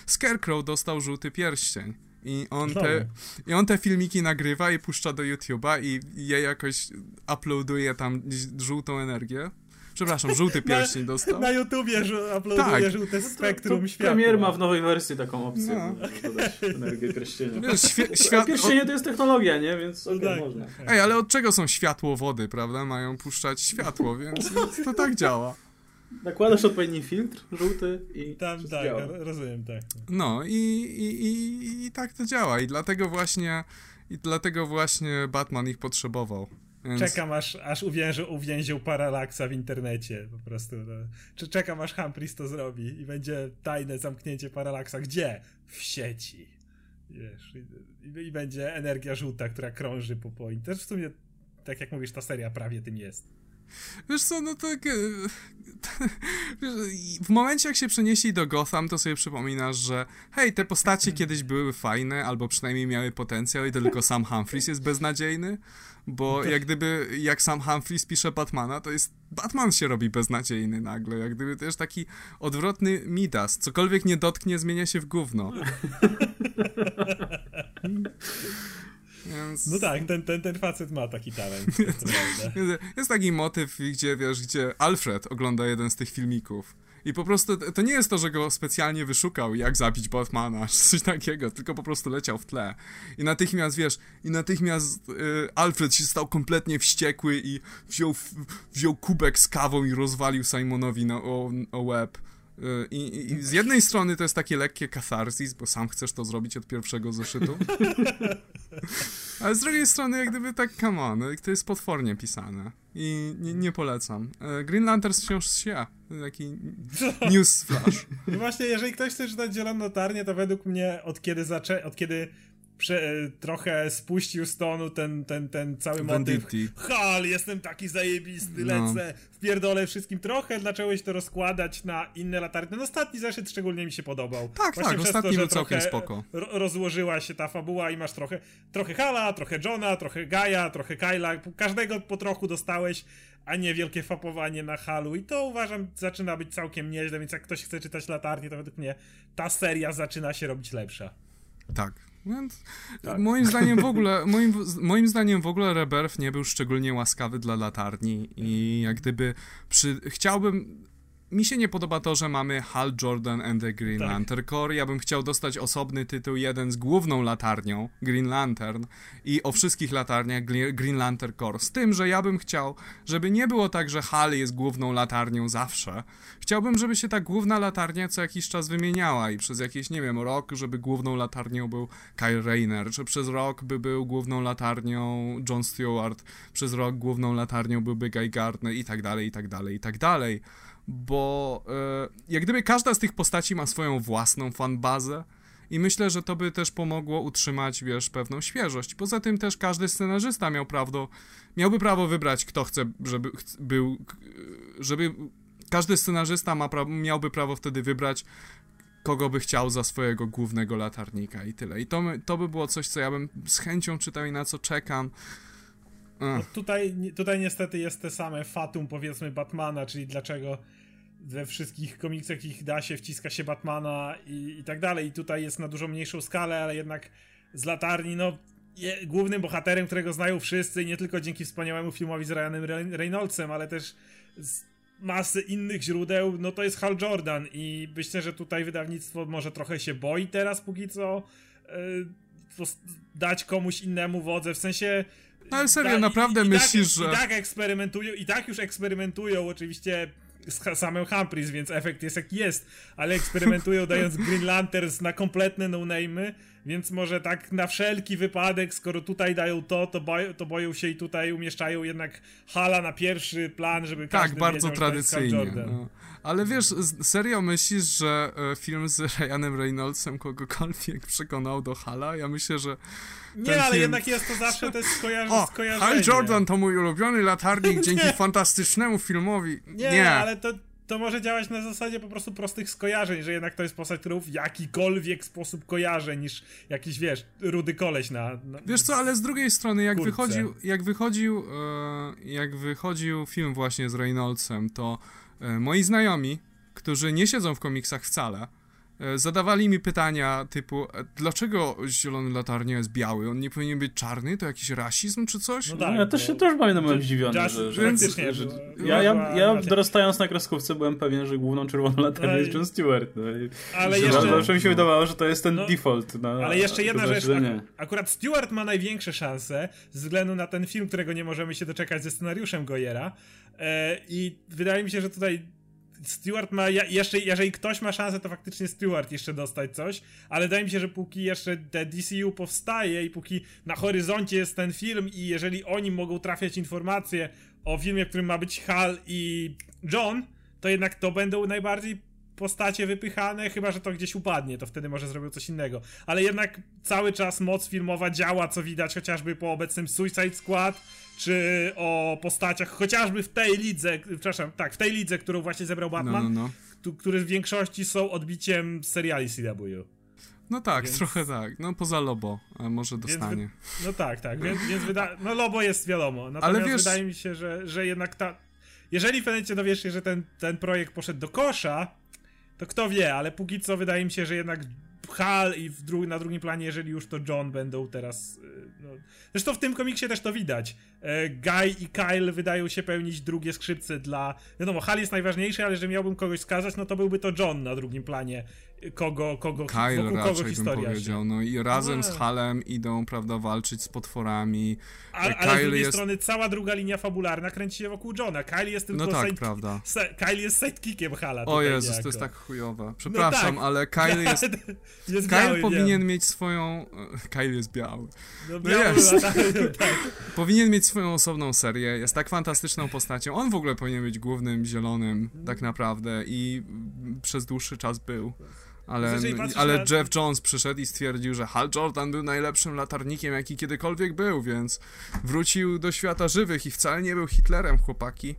Scarecrow dostał żółty pierścień. I on, te, I on te filmiki nagrywa i puszcza do YouTube'a i je jakoś uploaduje tam żółtą energię. Przepraszam, żółty pierścień na, dostał. Na YouTubie uploaduje tak. żółte spektrum to, światła. Premier ma w nowej wersji taką opcję, no. dodać energię pierścienia. Wiesz, świat... Pierścienie to jest technologia, nie? Więc okay, tak, można. Ej, ale od czego są światłowody, prawda? Mają puszczać światło, więc, więc to tak działa. Nakładasz odpowiedni filtr żółty i tam tak, działa. rozumiem, tak. No i, i, i, i tak to działa i dlatego właśnie i dlatego właśnie Batman ich potrzebował. Więc... Czekam aż, aż uwięził, uwięził Paralaksa w internecie po prostu. No. Czy czekam aż Humphries to zrobi i będzie tajne zamknięcie Paralaksa. Gdzie? W sieci. Wiesz, i, i, będzie energia żółta, która krąży po po Też w sumie, tak jak mówisz, ta seria prawie tym jest. Wiesz co, no tak... W momencie, jak się przenieśli do Gotham, to sobie przypominasz, że hej, te postacie kiedyś były fajne, albo przynajmniej miały potencjał i tylko sam Humphries jest beznadziejny, bo jak gdyby, jak sam Humphries pisze Batmana, to jest Batman się robi beznadziejny nagle, jak gdyby też taki odwrotny Midas. Cokolwiek nie dotknie, zmienia się w gówno. Więc... No tak, ten, ten, ten facet ma taki talent. jest taki motyw, gdzie wiesz, gdzie Alfred ogląda jeden z tych filmików. I po prostu to nie jest to, że go specjalnie wyszukał, jak zabić Batmana, czy coś takiego, tylko po prostu leciał w tle. I natychmiast, wiesz, i natychmiast y, Alfred się stał kompletnie wściekły i wziął, wziął kubek z kawą i rozwalił Simonowi na, o, o łeb. I, I, z jednej strony to jest takie lekkie katharsis, bo sam chcesz to zrobić od pierwszego zeszytu. Ale z drugiej strony, jak gdyby tak, come on, to jest potwornie pisane. I nie, nie polecam. E, Green Lantern wciąż się. Taki news flash. No właśnie, jeżeli ktoś chce czytać Zieloną Latarnię, to według mnie od kiedy zaczę... od kiedy prze, e, trochę spuścił z tonu ten, ten, ten cały motyw. Hal, jestem taki zajebisty, no. lecę, wpierdolę wszystkim. Trochę zacząłeś to rozkładać na inne latarnie. Ten ostatni zeszyt szczególnie mi się podobał. Tak, Właśnie tak, ostatni to, był całkiem spoko. rozłożyła się ta fabuła i masz trochę, trochę Hala, trochę Johna, trochę Gaja, trochę Kyla. Każdego po trochu dostałeś, a nie wielkie fapowanie na Halu. I to uważam zaczyna być całkiem nieźle, więc jak ktoś chce czytać latarnię, to według mnie ta seria zaczyna się robić lepsza. Tak. Więc tak. moim zdaniem w ogóle, moim, moim zdaniem w ogóle Rebirth nie był szczególnie łaskawy dla latarni i jak gdyby przy, chciałbym mi się nie podoba to, że mamy Hal Jordan and the Green tak. Lantern Corps. Ja bym chciał dostać osobny tytuł, jeden z główną latarnią, Green Lantern, i o wszystkich latarniach Green Lantern Corps. Z tym, że ja bym chciał, żeby nie było tak, że Hal jest główną latarnią zawsze. Chciałbym, żeby się ta główna latarnia co jakiś czas wymieniała i przez jakiś, nie wiem, rok, żeby główną latarnią był Kyle Rayner, czy przez rok by był główną latarnią John Stewart, przez rok główną latarnią byłby Guy Gardner i tak dalej, i tak dalej, i tak dalej bo e, jak gdyby każda z tych postaci ma swoją własną fanbazę i myślę, że to by też pomogło utrzymać, wiesz, pewną świeżość. Poza tym też każdy scenarzysta miał prawo, miałby prawo wybrać, kto chce, żeby był, żeby każdy scenarzysta ma pra miałby prawo wtedy wybrać, kogo by chciał za swojego głównego latarnika i tyle. I to, to by było coś, co ja bym z chęcią czytał i na co czekam. No tutaj, tutaj niestety jest te same fatum, powiedzmy, Batmana, czyli dlaczego we wszystkich komiksach ich da się, wciska się Batmana i, i tak dalej. I tutaj jest na dużo mniejszą skalę, ale jednak z latarni, no je, głównym bohaterem, którego znają wszyscy, nie tylko dzięki wspaniałemu filmowi z Ryanem Reynoldsem, ale też z masy innych źródeł, no to jest Hal Jordan i myślę, że tutaj wydawnictwo może trochę się boi teraz póki co yy, dać komuś innemu wodze, w sensie no ale serio, da, naprawdę i, i myślisz, tak, że... I tak eksperymentują, i tak już eksperymentują oczywiście z samym Humphreys, więc efekt jest jaki jest, ale eksperymentują dając Green Lanterns na kompletne no-name'y, więc może tak na wszelki wypadek, skoro tutaj dają to, to, boją, to boją się i tutaj umieszczają jednak Hala na pierwszy plan, żeby tak, każdy Tak, bardzo wiedział, tradycyjnie. No. Ale wiesz, serio myślisz, że e, film z Ryanem Reynoldsem kogokolwiek przekonał do Hala? Ja myślę, że nie, ale film... jednak jest to zawsze też skojarzenie. O, skojarzenie. Hal Jordan to mój ulubiony latarnik dzięki fantastycznemu filmowi. Nie, nie. ale to, to może działać na zasadzie po prostu prostych skojarzeń, że jednak to jest postać, którą w jakikolwiek sposób kojarzę niż jakiś, wiesz, rudy koleś na... na wiesz co, ale z drugiej strony, jak wychodził, jak wychodził, e, jak wychodził film właśnie z Reynoldsem, to e, moi znajomi, którzy nie siedzą w komiksach wcale, zadawali mi pytania typu, e, dlaczego zielony latarnia jest biały? On nie powinien być czarny? To jakiś rasizm czy coś? No tak, ja też się też byłem zdziwiony. Że, że, więc, że, że, ja, ja, ja dorastając na kreskówce byłem pewien, że główną czerwoną latarnią jest John Stewart. No ale jeszcze... Zawsze mi się wydawało, że to jest ten no, default. No, ale jeszcze jedna rzecz. Ak akurat Stewart ma największe szanse ze względu na ten film, którego nie możemy się doczekać ze scenariuszem Gojera. E, I wydaje mi się, że tutaj Stewart ma, jeszcze, jeżeli ktoś ma szansę, to faktycznie Stewart jeszcze dostać coś, ale wydaje mi się, że póki jeszcze te DCU powstaje i póki na horyzoncie jest ten film i jeżeli oni mogą trafiać informacje o filmie, w którym ma być Hal i John, to jednak to będą najbardziej postacie wypychane, chyba że to gdzieś upadnie, to wtedy może zrobią coś innego. Ale jednak cały czas moc filmowa działa, co widać chociażby po obecnym Suicide Squad, czy o postaciach, chociażby w tej lidze, przepraszam, tak, w tej lidze, którą właśnie zebrał Batman, no, no, no. które w większości są odbiciem seriali CW. No tak, więc... trochę tak. No poza Lobo, a może dostanie. Więc, no tak, tak. Więc, więc wyda... No Lobo jest wiadomo. Natomiast Ale wiesz... wydaje mi się, że, że jednak ta. Jeżeli pewnym dowiesz się, że ten, ten projekt poszedł do kosza, to kto wie, ale póki co wydaje mi się, że jednak Hal i dru na drugim planie, jeżeli już to John będą teraz. Y, no. Zresztą w tym komiksie też to widać. E, Guy i Kyle wydają się pełnić drugie skrzypce dla. Wiadomo, Hal jest najważniejszy, ale jeżeli miałbym kogoś skazać, no to byłby to John na drugim planie kogo, kogo, Kyle wokół kogo historia bym powiedział. No i razem z Halem idą, prawda, walczyć z potworami. A, ale z drugiej jest... strony cała druga linia fabularna kręci się wokół Johna. Kyle jest tylko no tak, side... prawda. Kyle jest sidekickiem Hala. O Jezus, niejako. to jest tak chujowe. Przepraszam, no tak. ale Kyle jest... jest Kyle biały, powinien mieć swoją... Kyle jest biały. No, no biały, jest. tak. powinien mieć swoją osobną serię. Jest tak fantastyczną postacią. On w ogóle powinien być głównym zielonym, tak naprawdę. I przez dłuższy czas był. Ale, ale. Jeff Jones przyszedł i stwierdził, że Hal Jordan był najlepszym latarnikiem, jaki kiedykolwiek był, więc wrócił do świata żywych i wcale nie był Hitlerem, chłopaki.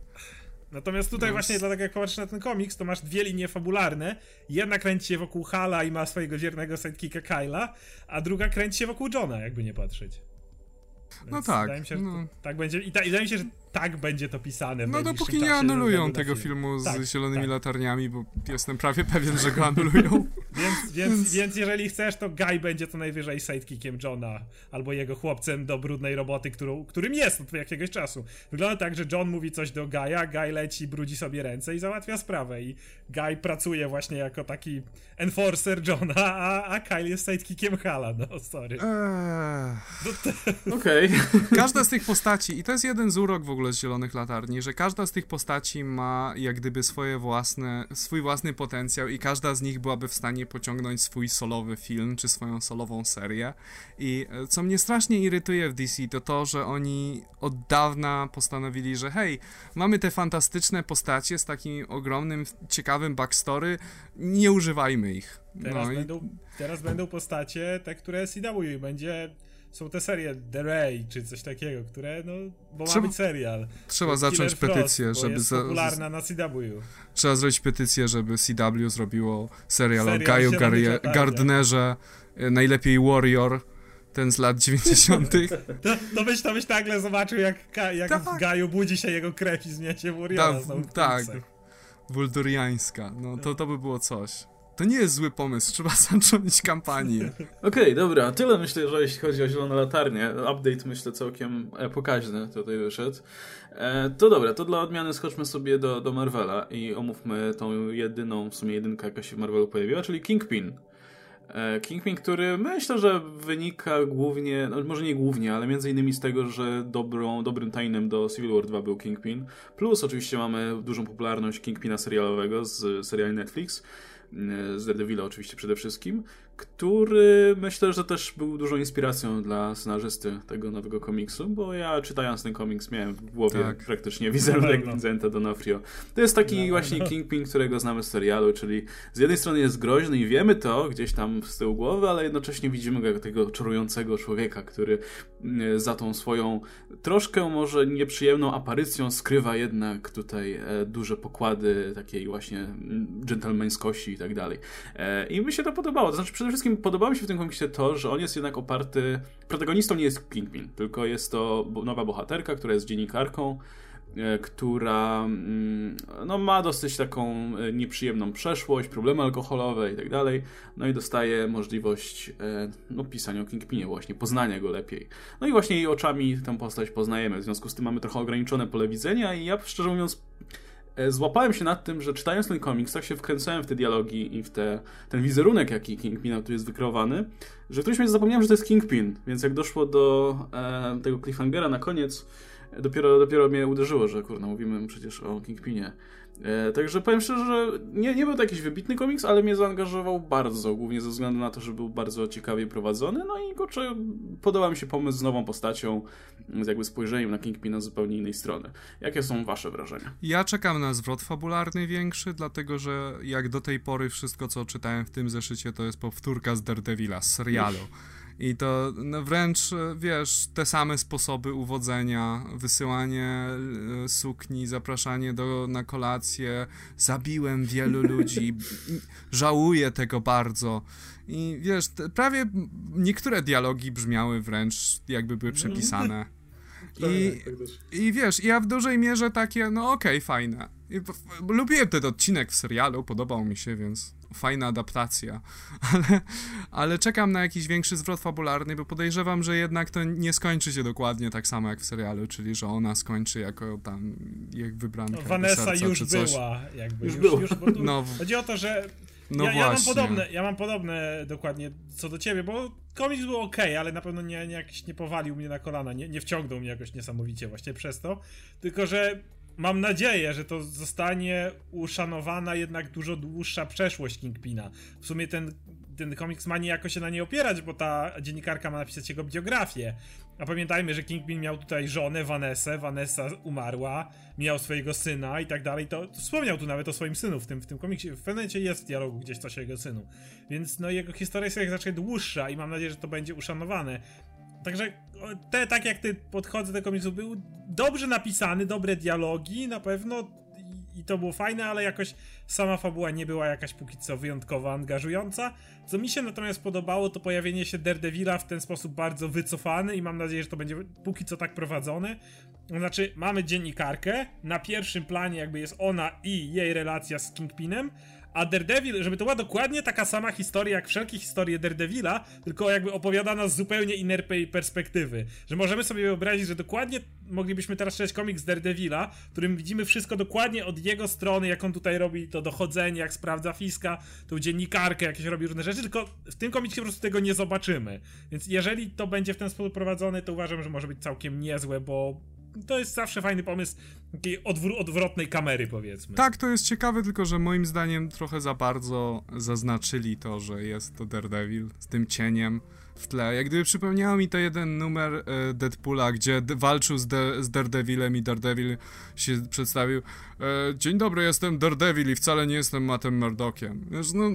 Natomiast tutaj więc... właśnie, dlatego jak patrzysz na ten komiks, to masz dwie linie fabularne. Jedna kręci się wokół Hala i ma swojego wiernego sidekicka Kyla, a druga kręci się wokół Johna, jakby nie patrzeć. Więc no tak. Się, no. tak będzie. I, ta, I wydaje mi się, że tak będzie to pisane. No dopóki nie anulują tego film. filmu z tak, zielonymi tak. latarniami, bo jestem prawie pewien, że go anulują. więc, więc, więc jeżeli chcesz, to Guy będzie to najwyżej sidekickiem Johna, albo jego chłopcem do brudnej roboty, którą, którym jest od jakiegoś czasu. Wygląda tak, że John mówi coś do Guy'a, Guy leci, brudzi sobie ręce i załatwia sprawę. I Guy pracuje właśnie jako taki enforcer Johna, a, a Kyle jest sidekickiem Hala, no sorry. Eee... No Okej. Okay. Każda z tych postaci, i to jest jeden z urok w ogóle z Zielonych Latarni, że każda z tych postaci ma jak gdyby swoje własne, swój własny potencjał i każda z nich byłaby w stanie pociągnąć swój solowy film, czy swoją solową serię. I e, co mnie strasznie irytuje w DC, to to, że oni od dawna postanowili, że hej, mamy te fantastyczne postacie z takim ogromnym, ciekawym backstory, nie używajmy ich. Teraz, no będą, i... teraz będą postacie te, które CW będzie są te serie The Ray czy coś takiego, które, no, bo trzeba, ma być serial. Trzeba zacząć Killer petycję, Frost, żeby. Jest popularna na CW. Trzeba zrobić petycję, żeby CW zrobiło serial, serial o Gaju Gar Gardnerze, e, najlepiej Warrior ten z lat 90. to, to, byś, to byś nagle zobaczył, jak, jak tak. w Gaju budzi się jego krew i zmienia się Warriora. Tak, tak. Wulduriańska. No to, to by było coś. To nie jest zły pomysł, trzeba zacząć kampanię. Okej, okay, dobra, tyle myślę, że jeśli chodzi o Zielone Latarnie. Update myślę całkiem e, pokaźny tutaj wyszedł. E, to dobra, to dla odmiany skoczmy sobie do, do Marvela i omówmy tą jedyną, w sumie jedynkę, jaka się w Marvelu pojawiła, czyli Kingpin. E, Kingpin, który myślę, że wynika głównie, no może nie głównie, ale między innymi z tego, że dobrą, dobrym tajnem do Civil War 2 był Kingpin. Plus oczywiście mamy dużą popularność Kingpina serialowego z seriali Netflix. E, z Daredevila oczywiście przede wszystkim, który myślę, że też był dużą inspiracją dla scenarzysty tego nowego komiksu, bo ja czytając ten komiks miałem w głowie tak. praktycznie wizerunek Vincenta D'Onofrio. To jest taki no, właśnie no. Kingpin, którego znamy z serialu, czyli z jednej strony jest groźny i wiemy to gdzieś tam z tyłu głowy, ale jednocześnie widzimy go tego czarującego człowieka, który e, za tą swoją troszkę może nieprzyjemną aparycją skrywa jednak tutaj e, duże pokłady takiej właśnie dżentelmeńskości i tak dalej. I mi się to podobało. To znaczy przede wszystkim podoba mi się w tym komiksie to, że on jest jednak oparty. Protagonistą nie jest Kingpin, tylko jest to nowa bohaterka, która jest dziennikarką, e, która mm, no, ma dosyć taką e, nieprzyjemną przeszłość, problemy alkoholowe i tak dalej. No i dostaje możliwość e, no, pisania o Kingpinie, właśnie poznania go lepiej. No i właśnie jej oczami tę postać poznajemy. W związku z tym mamy trochę ograniczone pole widzenia i ja szczerze mówiąc złapałem się nad tym, że czytając ten komiks, tak się wkręcałem w te dialogi i w te, ten wizerunek, jaki Kingpina tu jest wykreowany, że w którymś momencie zapomniałem, że to jest Kingpin, więc jak doszło do e, tego cliffhangera na koniec, dopiero, dopiero mnie uderzyło, że kurna, mówimy przecież o Kingpinie. E, także powiem szczerze, że nie, nie był to jakiś wybitny komiks, ale mnie zaangażował bardzo, głównie ze względu na to, że był bardzo ciekawie prowadzony, no i kurczę, podoba mi się pomysł z nową postacią, z jakby spojrzeniem na Kingpina z zupełnie innej strony. Jakie są wasze wrażenia? Ja czekam na zwrot fabularny większy, dlatego że jak do tej pory wszystko, co czytałem w tym zeszycie, to jest powtórka z Daredevila, z serialu. I to no wręcz, wiesz, te same sposoby uwodzenia, wysyłanie e, sukni, zapraszanie do, na kolację, zabiłem wielu ludzi, żałuję tego bardzo. I wiesz, prawie niektóre dialogi brzmiały wręcz jakby były przepisane. I, tak I wiesz, ja w dużej mierze takie, no okej, okay, fajne. Lubiłem ten odcinek w serialu, podobał mi się, więc fajna adaptacja, ale, ale czekam na jakiś większy zwrot fabularny, bo podejrzewam, że jednak to nie skończy się dokładnie tak samo jak w serialu, czyli że ona skończy jako tam jak wybranka no, Vanessa serca, już czy coś. była, jakby już, już, już no, Chodzi o to, że no ja, ja, mam podobne, ja mam podobne dokładnie co do ciebie, bo komiks był ok, ale na pewno nie, nie, jakiś nie powalił mnie na kolana, nie, nie wciągnął mnie jakoś niesamowicie właśnie przez to, tylko że mam nadzieję, że to zostanie uszanowana jednak dużo dłuższa przeszłość Kingpina. W sumie ten, ten komiks ma niejako się na nie opierać, bo ta dziennikarka ma napisać jego biografię. A pamiętajmy, że Kingpin miał tutaj żonę, Vanessę, Vanessa umarła, miał swojego syna i tak dalej. To, wspomniał tu nawet o swoim synu w tym, w tym komiksie. W pewnym jest w dialogu gdzieś coś o jego synu. Więc no jego historia jest jak zacznie dłuższa i mam nadzieję, że to będzie uszanowane. Także te, tak jak ty podchodzę do komiksu, był dobrze napisany, dobre dialogi, na pewno i to było fajne, ale jakoś sama fabuła nie była jakaś póki co wyjątkowo angażująca. Co mi się natomiast podobało, to pojawienie się Daredevila w ten sposób bardzo wycofany i mam nadzieję, że to będzie póki co tak prowadzone. Znaczy, mamy dziennikarkę, na pierwszym planie jakby jest ona i jej relacja z Kingpinem, a Daredevil, żeby to była dokładnie taka sama historia jak wszelkie historie Daredevila, tylko jakby opowiadana z zupełnie innej perspektywy. Że możemy sobie wyobrazić, że dokładnie moglibyśmy teraz czytać komiks Daredevila, w którym widzimy wszystko dokładnie od jego strony, jak on tutaj robi to dochodzenie, jak sprawdza Fiska, tą dziennikarkę, jakieś robi różne rzeczy, tylko w tym komiksie po prostu tego nie zobaczymy. Więc jeżeli to będzie w ten sposób prowadzone, to uważam, że może być całkiem niezłe, bo to jest zawsze fajny pomysł takiej odwr odwrotnej kamery, powiedzmy. Tak, to jest ciekawe, tylko że moim zdaniem trochę za bardzo zaznaczyli to, że jest to Daredevil z tym cieniem w tle. Jak gdyby przypomniało mi to jeden numer e, Deadpoola, gdzie walczył z, de z Daredevilem i Daredevil się przedstawił. E, Dzień dobry, jestem Daredevil i wcale nie jestem Mattem Murdockiem. Wiesz, no,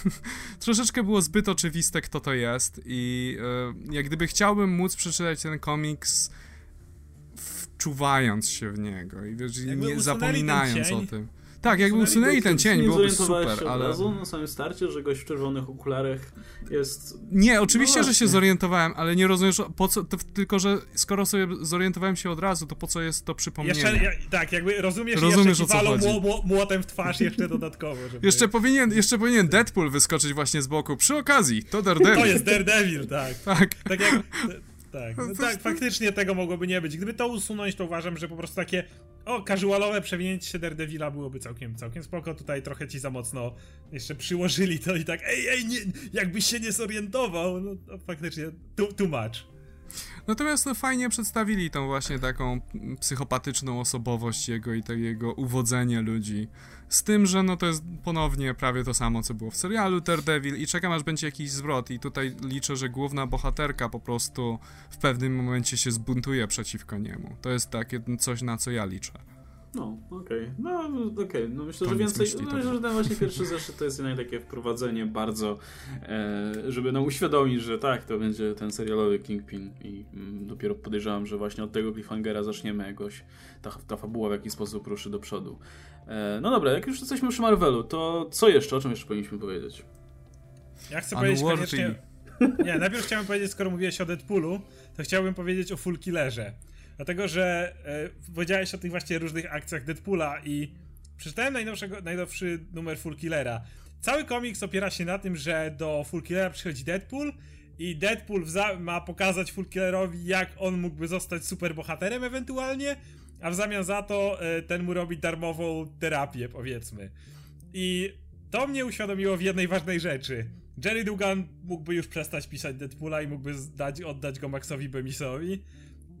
troszeczkę było zbyt oczywiste, kto to jest i e, jak gdyby chciałbym móc przeczytać ten komiks wczuwając się w niego i wiesz, nie zapominając o tym. Tak, jakby usunęli ten cień, byłoby super, się ale... od razu na samym starcie, że gość w czerwonych okularach jest... Nie, oczywiście, no że się zorientowałem, ale nie rozumiesz, po co, to, tylko że skoro sobie zorientowałem się od razu, to po co jest to przypomnienie? Jeszcze, ja, tak, jakby rozumiesz, rozumiesz jeszcze o co chodzi. młotem w twarz jeszcze dodatkowo. Żeby... Jeszcze, powinien, jeszcze powinien Deadpool wyskoczyć właśnie z boku, przy okazji, to Daredevil. To jest Daredevil, tak. Tak. tak jak, tak, no tak, faktycznie tego mogłoby nie być. Gdyby to usunąć, to uważam, że po prostu takie o, casualowe przewinięcie się Daredevila byłoby całkiem, całkiem spoko. Tutaj trochę ci za mocno jeszcze przyłożyli to i tak, ej, ej, nie, jakbyś się nie zorientował, no to faktycznie too, too much. Natomiast no, fajnie przedstawili tą właśnie taką psychopatyczną osobowość jego i to jego uwodzenie ludzi. Z tym, że no to jest ponownie prawie to samo, co było w serialu Daredevil i czekam aż będzie jakiś zwrot i tutaj liczę, że główna bohaterka po prostu w pewnym momencie się zbuntuje przeciwko niemu. To jest takie coś, na co ja liczę. No, okej. Okay. No, okej. Okay. No myślę, że więcej. Myśli, no, myślę, że ten właśnie pierwszy zeszyt to jest jednak takie wprowadzenie bardzo, e, żeby no, uświadomić, że tak, to będzie ten serialowy Kingpin i mm, dopiero podejrzewam, że właśnie od tego cliffhangera zaczniemy jakoś ta, ta fabuła w jakiś sposób ruszy do przodu. E, no dobra, jak już jesteśmy przy Marvelu, to co jeszcze? O czym jeszcze powinniśmy powiedzieć? Ja chcę powiedzieć koniecznie... Nie, najpierw chciałem powiedzieć, skoro mówiłeś o Deadpoolu, to chciałbym powiedzieć o Full Killerze. Dlatego, że e, powiedziałeś o tych właśnie różnych akcjach Deadpoola i przeczytałem najnowszy numer Full Killera. Cały komiks opiera się na tym, że do Full Killera przychodzi Deadpool i Deadpool ma pokazać Full Killerowi, jak on mógłby zostać superbohaterem ewentualnie, a w zamian za to e, ten mu robi darmową terapię, powiedzmy. I to mnie uświadomiło w jednej ważnej rzeczy. Jerry Dugan mógłby już przestać pisać Deadpoola i mógłby zdać, oddać go Maxowi Bemisowi,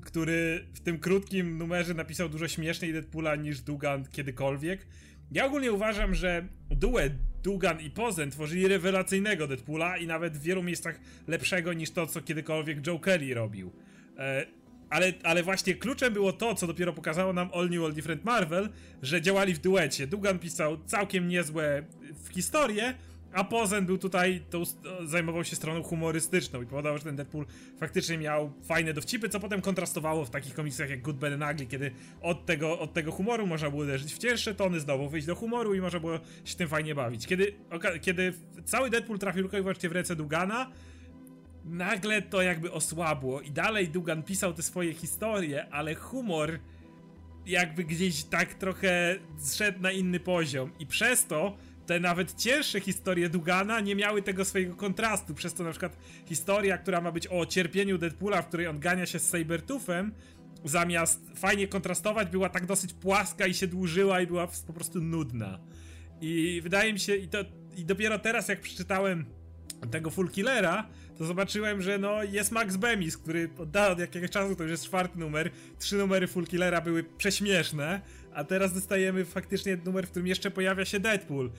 który w tym krótkim numerze napisał dużo śmieszniej Deadpoola niż Dugan kiedykolwiek. Ja ogólnie uważam, że duet Dugan i Pozen tworzyli rewelacyjnego Deadpoola i nawet w wielu miejscach lepszego niż to, co kiedykolwiek Joe Kelly robił. E, ale, ale właśnie kluczem było to, co dopiero pokazało nam All New, All Different Marvel, że działali w duecie. Dugan pisał całkiem niezłe w historię, a Pozen był tutaj, to zajmował się stroną humorystyczną i powodował, że ten Deadpool faktycznie miał fajne dowcipy, co potem kontrastowało w takich komiksach jak Good, Bad and Ugly, kiedy od tego, od tego humoru można było uderzyć w cięższe tony, znowu wyjść do humoru i można było się tym fajnie bawić. Kiedy, kiedy cały Deadpool trafił tylko i wyłącznie w ręce Dugana, nagle to jakby osłabło i dalej Dugan pisał te swoje historie, ale humor jakby gdzieś tak trochę zszedł na inny poziom i przez to te nawet cięższe historie Dugana nie miały tego swojego kontrastu, przez to na przykład historia, która ma być o cierpieniu Deadpoola, w której on gania się z Sabertoothem, zamiast fajnie kontrastować, była tak dosyć płaska i się dłużyła i była po prostu nudna. I wydaje mi się, i, to, i dopiero teraz jak przeczytałem tego Full Killera, to zobaczyłem, że no jest Max Bemis, który od, jakiegoś czasu, to już jest czwarty numer, trzy numery Full Killera były prześmieszne, a teraz dostajemy faktycznie numer, w którym jeszcze pojawia się Deadpool.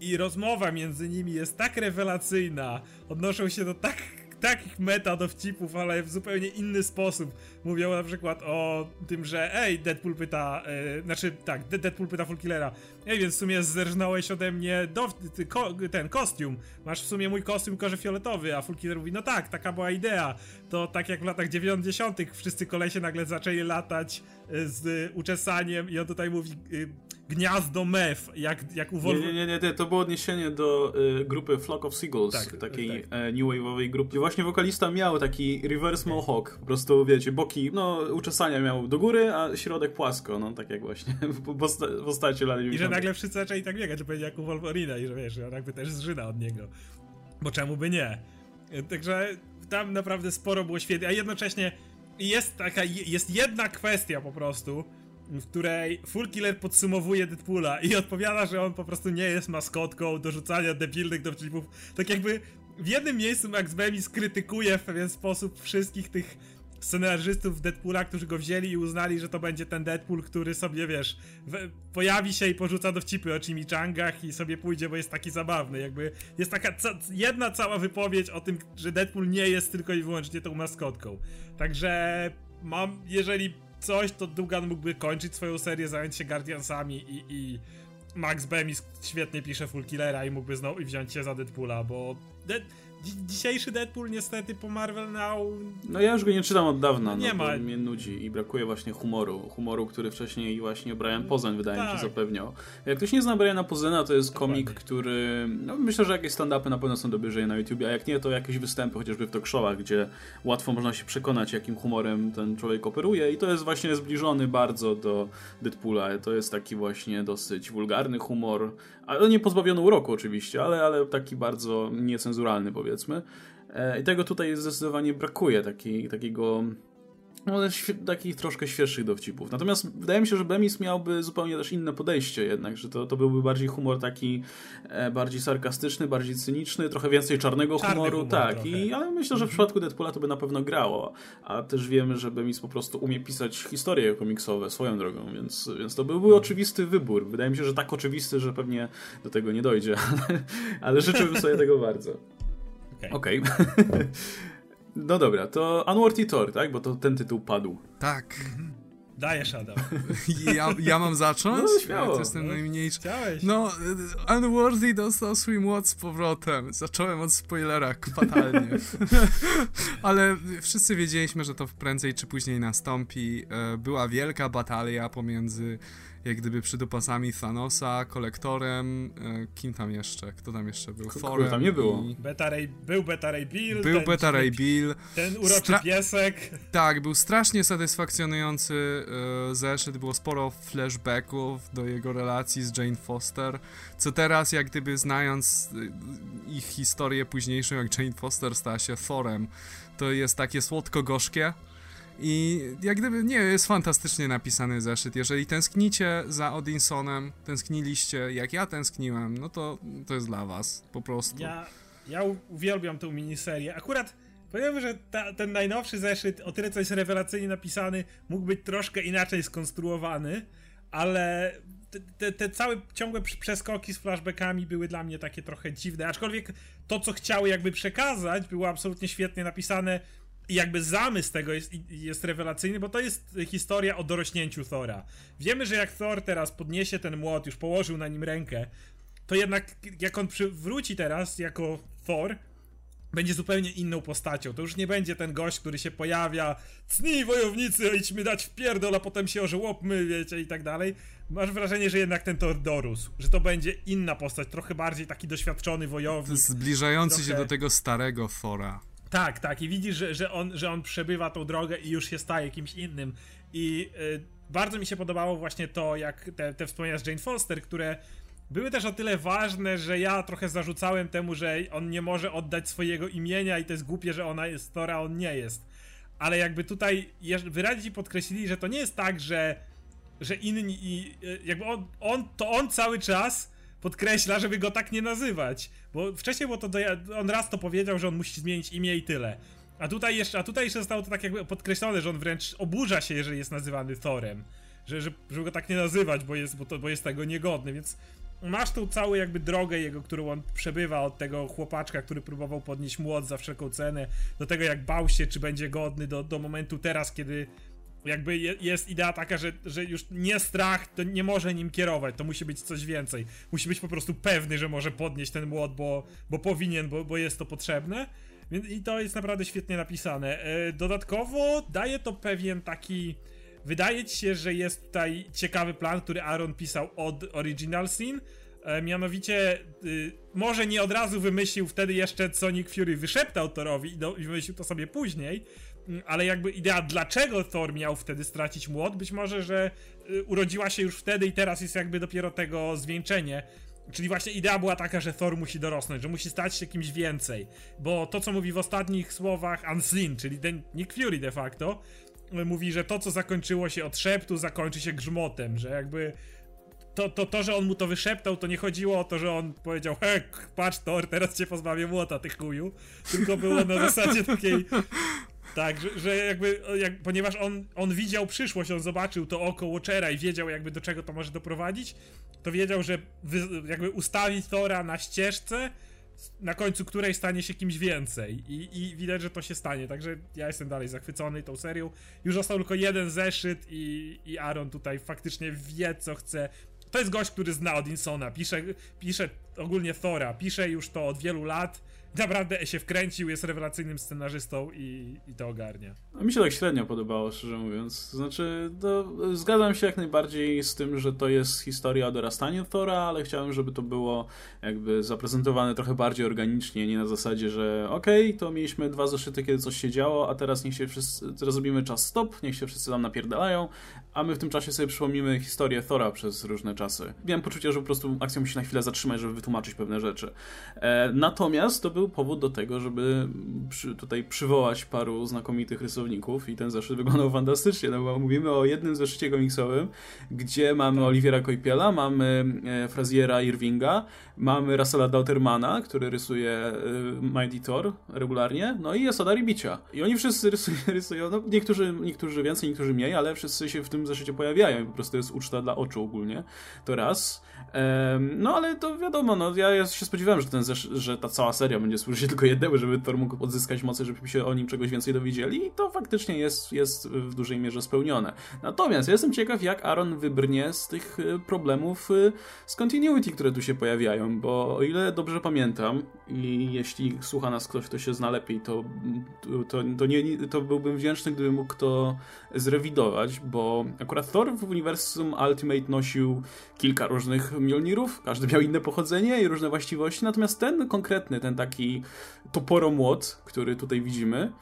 I rozmowa między nimi jest tak rewelacyjna, odnoszą się do tak takich meta dowcipów, ale w zupełnie inny sposób. Mówią na przykład o tym, że ej, Deadpool pyta, e, znaczy tak, Deadpool pyta Fullkillera, ej, więc w sumie zerżnąłeś ode mnie ty, ko, ten kostium, masz w sumie mój kostium korze fioletowy, a Fullkiller mówi, no tak, taka była idea. To tak jak w latach 90 wszyscy kolesie nagle zaczęli latać e, z uczesaniem i on tutaj mówi, y, gniazdo mef, jak, jak u Wolf... Nie, nie, nie, nie, to było odniesienie do y, grupy Flock of Seagulls, tak, takiej tak. E, new wave'owej grupy, gdzie właśnie wokalista miał taki reverse mohawk, po prostu, wiecie, boki, no, uczesania miał do góry, a środek płasko, no, tak jak właśnie w, posta w postaci lat I że nagle wszyscy zaczęli tak biegać, że będzie jak u Wolverina i że wiesz, on jakby też zżyna od niego. Bo czemu by nie? Także tam naprawdę sporo było świetnie, a jednocześnie jest taka, jest jedna kwestia po prostu, w której Full Killer podsumowuje Deadpoola i odpowiada, że on po prostu nie jest maskotką do rzucania debilnych dowcipów. Tak jakby w jednym miejscu Max Bemis krytykuje w pewien sposób wszystkich tych scenarzystów Deadpoola, którzy go wzięli i uznali, że to będzie ten Deadpool, który sobie, wiesz, pojawi się i porzuca dowcipy o chimichangach i sobie pójdzie, bo jest taki zabawny. Jakby jest taka ca jedna cała wypowiedź o tym, że Deadpool nie jest tylko i wyłącznie tą maskotką. Także mam, jeżeli coś, to Dugan mógłby kończyć swoją serię, zająć się Guardiansami i, i Max Bemis świetnie pisze Full Killera i mógłby znowu wziąć się za Deadpoola, bo dzisiejszy Deadpool niestety po Marvel Now... No ja już go nie czytam od dawna, nie no, ma. mnie nudzi i brakuje właśnie humoru. Humoru, który wcześniej właśnie Brian Pozen wydaje tak. mi się tak. zapewniał. Jak ktoś nie zna Briana Pozena, to jest komik, który... No myślę, że jakieś stand-upy na pewno są do obejrzenia na YouTube, a jak nie, to jakieś występy, chociażby w talk showach, gdzie łatwo można się przekonać, jakim humorem ten człowiek operuje i to jest właśnie zbliżony bardzo do Deadpoola. To jest taki właśnie dosyć wulgarny humor, ale nie pozbawiony uroku oczywiście, ale, ale taki bardzo niecenzuralny powiedzmy. E, I tego tutaj zdecydowanie brakuje, taki, takiego no, takich troszkę świeższych dowcipów. Natomiast wydaje mi się, że Bemis miałby zupełnie też inne podejście jednak, że to, to byłby bardziej humor taki e, bardziej sarkastyczny, bardziej cyniczny, trochę więcej czarnego Czarny humoru. Humor tak, i ale myślę, że w mhm. przypadku Deadpoola to by na pewno grało. A też wiemy, że Bemis po prostu umie pisać historie komiksowe swoją drogą, więc, więc to byłby oczywisty wybór. Wydaje mi się, że tak oczywisty, że pewnie do tego nie dojdzie, ale, ale życzyłbym sobie tego bardzo. Okej. Okay. No dobra, to Unworthy Thor, tak? Bo to ten tytuł padł. Tak. Dajesz, Adam. Ja, ja mam zacząć? No, śmiało. Ja jestem no, najmniejszy. Chciałeś. No, Unworthy dostał swój moc z powrotem. Zacząłem od spoilera fatalnie. Ale wszyscy wiedzieliśmy, że to prędzej czy później nastąpi. E, była wielka batalia pomiędzy jak gdyby przydupasami Thanosa, kolektorem, e, kim tam jeszcze? Kto tam jeszcze był? Thorem. tam nie było. I... Beta Ray, był Beta Ray Bill. Był ten, Beta Ray Bill. Ten uroczy Stra piesek. Tak, był strasznie satysfakcjonujący e, zeszyt, było sporo flashbacków do jego relacji z Jane Foster, co teraz jak gdyby znając e, ich historię późniejszą, jak Jane Foster stała się Thorem, to jest takie słodko-gorzkie. I jak gdyby, nie, jest fantastycznie napisany zeszyt. Jeżeli tęsknicie za Odinsonem, tęskniliście, jak ja tęskniłem, no to to jest dla was, po prostu. Ja, ja uwielbiam tę miniserię. Akurat powiem, że ta, ten najnowszy zeszyt, o tyle co jest rewelacyjnie napisany, mógł być troszkę inaczej skonstruowany, ale te, te, te, całe ciągłe przeskoki z flashbackami były dla mnie takie trochę dziwne, aczkolwiek to, co chciały jakby przekazać, było absolutnie świetnie napisane jakby zamysł tego jest, jest rewelacyjny, bo to jest historia o dorośnięciu Thora. Wiemy, że jak Thor teraz podniesie ten młot, już położył na nim rękę, to jednak jak on wróci teraz jako Thor, będzie zupełnie inną postacią. To już nie będzie ten gość, który się pojawia, cnij wojownicy, idźmy dać w pierdol, a potem się ożełopmy, wiecie, i tak dalej. Masz wrażenie, że jednak ten Thor dorósł, że to będzie inna postać, trochę bardziej taki doświadczony wojownik. Zbliżający trochę... się do tego starego Thora. Tak, tak. I widzisz, że, że, on, że on przebywa tą drogę i już się staje kimś innym. I y, bardzo mi się podobało właśnie to, jak te, te wspomnienia z Jane Foster, które były też o tyle ważne, że ja trochę zarzucałem temu, że on nie może oddać swojego imienia i to jest głupie, że ona jest Tora, on nie jest. Ale jakby tutaj wyraźnie podkreślili, że to nie jest tak, że, że inni i y, jakby on, on, to on cały czas podkreśla, żeby go tak nie nazywać. Bo wcześniej było to, on raz to powiedział, że on musi zmienić imię i tyle. A tutaj jeszcze, a tutaj jeszcze zostało to tak jakby podkreślone, że on wręcz oburza się, jeżeli jest nazywany Thorem. Że, że, żeby go tak nie nazywać, bo jest, bo, to, bo jest tego niegodny, więc masz tą całą jakby drogę jego, którą on przebywa od tego chłopaczka, który próbował podnieść młot za wszelką cenę, do tego jak bał się, czy będzie godny, do, do momentu teraz, kiedy jakby jest idea taka, że, że już nie strach to nie może nim kierować, to musi być coś więcej. Musi być po prostu pewny, że może podnieść ten młot, bo, bo powinien, bo, bo jest to potrzebne. Więc, I to jest naprawdę świetnie napisane. E, dodatkowo daje to pewien taki wydaje ci się, że jest tutaj ciekawy plan, który Aaron pisał od Original Sin, e, mianowicie y, może nie od razu wymyślił wtedy jeszcze, co Nick Fury wyszeptał Thorowi i, wymyślił to sobie później, ale jakby idea, dlaczego Thor miał wtedy stracić młot, być może, że y, urodziła się już wtedy i teraz jest jakby dopiero tego zwieńczenie. Czyli właśnie idea była taka, że Thor musi dorosnąć, że musi stać się kimś więcej. Bo to, co mówi w ostatnich słowach Unseen, czyli ten Nick Fury de facto, mówi, że to, co zakończyło się od szeptu, zakończy się grzmotem, że jakby to, to, to, że on mu to wyszeptał, to nie chodziło o to, że on powiedział, he, patrz Thor, teraz cię pozbawię młota, ty chuju, tylko było na zasadzie takiej, tak, że, że jakby, jak, ponieważ on, on widział przyszłość, on zobaczył to oko Watchera i wiedział jakby do czego to może doprowadzić, to wiedział, że wy, jakby ustawić Thora na ścieżce, na końcu której stanie się kimś więcej. I, I widać, że to się stanie. Także ja jestem dalej zachwycony tą serią. Już został tylko jeden zeszyt i, i Aaron tutaj faktycznie wie, co chce. To jest gość, który zna Odinsona, pisze, pisze ogólnie Thora, pisze już to od wielu lat naprawdę się wkręcił, jest rewelacyjnym scenarzystą i, i to ogarnia. Mi się tak średnio podobało, szczerze mówiąc. Znaczy, to, zgadzam się jak najbardziej z tym, że to jest historia o dorastaniu Thora, ale chciałem, żeby to było jakby zaprezentowane trochę bardziej organicznie, nie na zasadzie, że okej, okay, to mieliśmy dwa zeszyty, kiedy coś się działo, a teraz niech się wszyscy, teraz robimy czas stop, niech się wszyscy tam napierdalają, a my w tym czasie sobie przypomnimy historię Thora przez różne czasy. Miałem poczucie, że po prostu akcja musi na chwilę zatrzymać, żeby wytłumaczyć pewne rzeczy. E, natomiast to był powód do tego, żeby przy, tutaj przywołać paru znakomitych rysowników i ten zeszyt wyglądał fantastycznie, no bo mówimy o jednym zeszycie komiksowym, gdzie mamy tak. Oliwiera Koipiela, mamy e, Fraziera Irvinga, mamy Russella Dautermana, który rysuje e, Mighty Thor regularnie, no i jest Adari Bicia. I oni wszyscy rysują, rysują no niektórzy, niektórzy więcej, niektórzy mniej, ale wszyscy się w tym zeszycie pojawiają i po prostu jest uczta dla oczu ogólnie. To raz. No ale to wiadomo, no ja się spodziewałem, że, ten że ta cała seria będzie służyć tylko jednemu, żeby Thor mógł odzyskać mocy, żebyśmy się o nim czegoś więcej dowiedzieli i to faktycznie jest, jest w dużej mierze spełnione. Natomiast ja jestem ciekaw, jak Aaron wybrnie z tych y, problemów y, z continuity, które tu się pojawiają, bo o ile dobrze pamiętam i jeśli słucha nas ktoś, kto się zna lepiej, to, to, to, nie, to byłbym wdzięczny, gdyby mógł to zrewidować, bo akurat Thor w uniwersum Ultimate nosił kilka różnych Mjolnirów, każdy miał inne pochodzenie i różne właściwości, natomiast ten konkretny, ten taki toporomłot, który tutaj widzimy,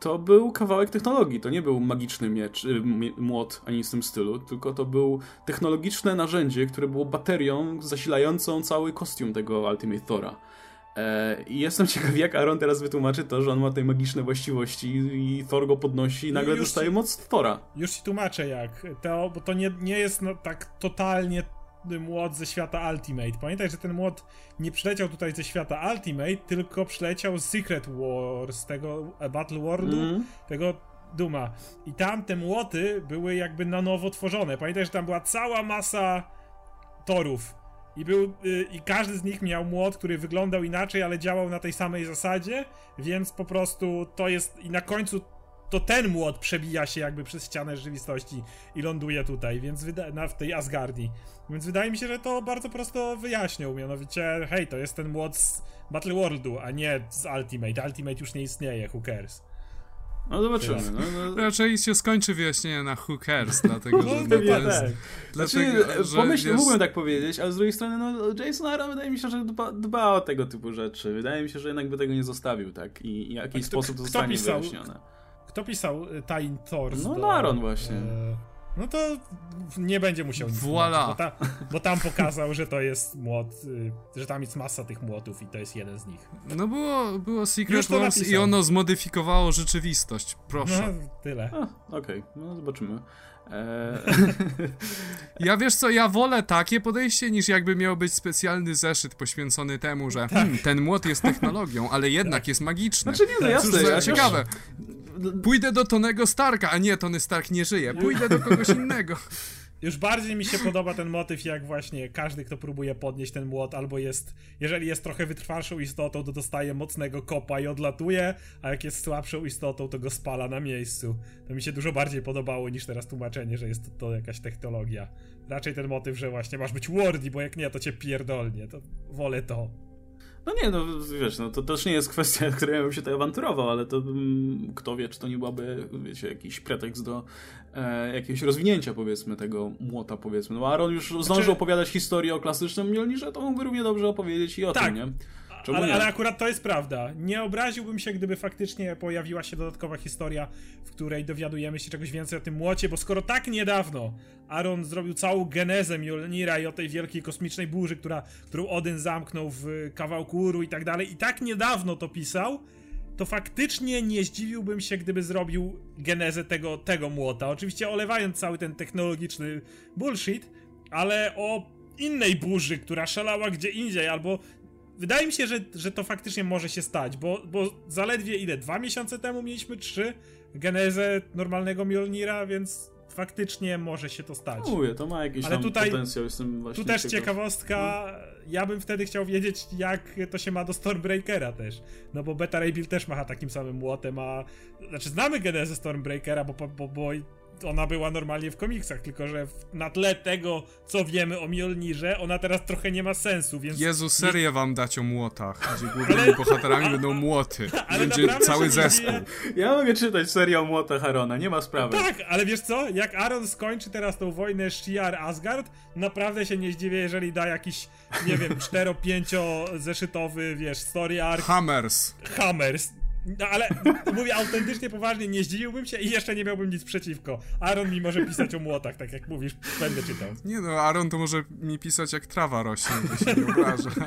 to był kawałek technologii, to nie był magiczny miecz, y, młot, ani w tym stylu, tylko to był technologiczne narzędzie, które było baterią zasilającą cały kostium tego Ultimate Thora. E, I jestem ciekaw, jak Aaron teraz wytłumaczy to, że on ma te magiczne właściwości i Thor go podnosi i nagle już dostaje ci, moc Thora. Już ci tłumaczę jak. To, bo to nie, nie jest no, tak totalnie młot ze świata Ultimate. Pamiętaj, że ten młot nie przyleciał tutaj ze świata Ultimate, tylko przyleciał z Secret Wars, tego e, Battle Worldu, mm. tego Duma. I tam te młoty były jakby na nowo tworzone. Pamiętaj, że tam była cała masa torów. I, był, yy, I każdy z nich miał młot, który wyglądał inaczej, ale działał na tej samej zasadzie, więc po prostu to jest. I na końcu to ten młot przebija się jakby przez ścianę rzeczywistości i ląduje tutaj, więc wyda- na, w tej Asgardii. Więc wydaje mi się, że to bardzo prosto wyjaśnią, mianowicie, hej, to jest ten młot z Battle Worldu, a nie z Ultimate. Ultimate już nie istnieje, who cares. No zobaczymy. No, no. Raczej się skończy wyjaśnienie na who cares, dlatego że no, to jest... Tak. Dlatego, znaczy, że pomyśl, jest... mógłbym tak powiedzieć, ale z drugiej strony no, Jason Aaron wydaje mi się, że dba, dba, o tego typu rzeczy. Wydaje mi się, że jednak by tego nie zostawił, tak? I, i w jakiś sposób to zostanie pisał, wyjaśnione. Kto pisał y, Time Thors? No do, Aaron właśnie. E, no to nie będzie musiał nic voilà. bo, ta, bo, tam pokazał, że to jest młot, y, że tam jest masa tych młotów i to jest jeden z nich. No było, było Secret Wars i ono zmodyfikowało rzeczywistość, proszę. No, tyle. Okej, okay. no zobaczymy. Eee... Ja wiesz co, ja wolę takie podejście niż jakby miał być specjalny zeszyt poświęcony temu, że tak. hmm, ten młot jest technologią, ale jednak tak. jest magiczny. Znaczy nie, no jasne. Cóż za ciekawe. Pójdę do Tonego Starka, a nie, Tony Stark nie żyje. Pójdę do kogoś innego. Już bardziej mi się podoba ten motyw, jak właśnie każdy, kto próbuje podnieść ten młot, albo jest, jeżeli jest trochę wytrwalszą istotą, to dostaje mocnego kopa i odlatuje, a jak jest słabszą istotą, to go spala na miejscu. To mi się dużo bardziej podobało niż teraz tłumaczenie, że jest to, to jakaś technologia. Raczej ten motyw, że właśnie masz być wardy, bo jak nie, to cię pierdolnie. To wolę to. No nie, no wiesz, no to też nie jest kwestia, której ja bym się tutaj awanturował, ale to mm, kto wie, czy to nie byłaby, wiecie, jakiś pretekst do e, jakiegoś rozwinięcia, powiedzmy, tego młota, powiedzmy. No Aaron już zdążył znaczy... opowiadać historię o klasycznym Mjolnirze, to mógłby równie dobrze opowiedzieć i o tak. tym, nie? Ale, ale, akurat to jest prawda. Nie obraziłbym się, gdyby faktycznie pojawiła się dodatkowa historia, w której dowiadujemy się czegoś więcej o tym młocie, bo skoro tak niedawno Aaron zrobił całą genezę Mjolnira i o tej wielkiej kosmicznej burzy, która, którą Odyn zamknął w kawałku uru i tak dalej, i tak niedawno to pisał, to faktycznie nie zdziwiłbym się, gdyby zrobił genezę tego, tego młota. Oczywiście olewając cały ten technologiczny bullshit, ale o innej burzy, która szalała gdzie indziej, albo wydaje mi się, że, że to faktycznie może się stać, bo, bo zaledwie ile? Dwa miesiące temu mieliśmy trzy genezę normalnego Mjolnira, więc faktycznie może się to stać. Mówię, to ma jakiś Ale tutaj, potencjał, jestem właśnie Tu też ciekaw. ciekawostka, no. ja bym wtedy chciał wiedzieć, jak to się ma do Stormbreakera też, no bo Beta Ray Bill też macha takim samym młotem, a znaczy znamy genezę Stormbreakera, bo, bo, bo ona była normalnie w komiksach, tylko że na tle tego, co wiemy o Mjolnirze, ona teraz trochę nie ma sensu, więc... Jezu, serię nie... wam dać o młotach, gdzie głównymi ale... bohaterami będą młoty. Ale Będzie cały zespół. Ja mogę czytać serię o młotach Arona, nie ma sprawy. Tak, ale wiesz co, jak Aaron skończy teraz tą wojnę Shiar Asgard, naprawdę się nie zdziwię, jeżeli da jakiś, nie wiem, 4-5 zeszytowy, wiesz, story arc. Hammers. Hammers. No ale mówię autentycznie, poważnie, nie zdziwiłbym się i jeszcze nie miałbym nic przeciwko. Aaron mi może pisać o młotach, tak jak mówisz, będę czytał. Nie no, Aaron to może mi pisać jak trawa rośnie, to się nie obraża.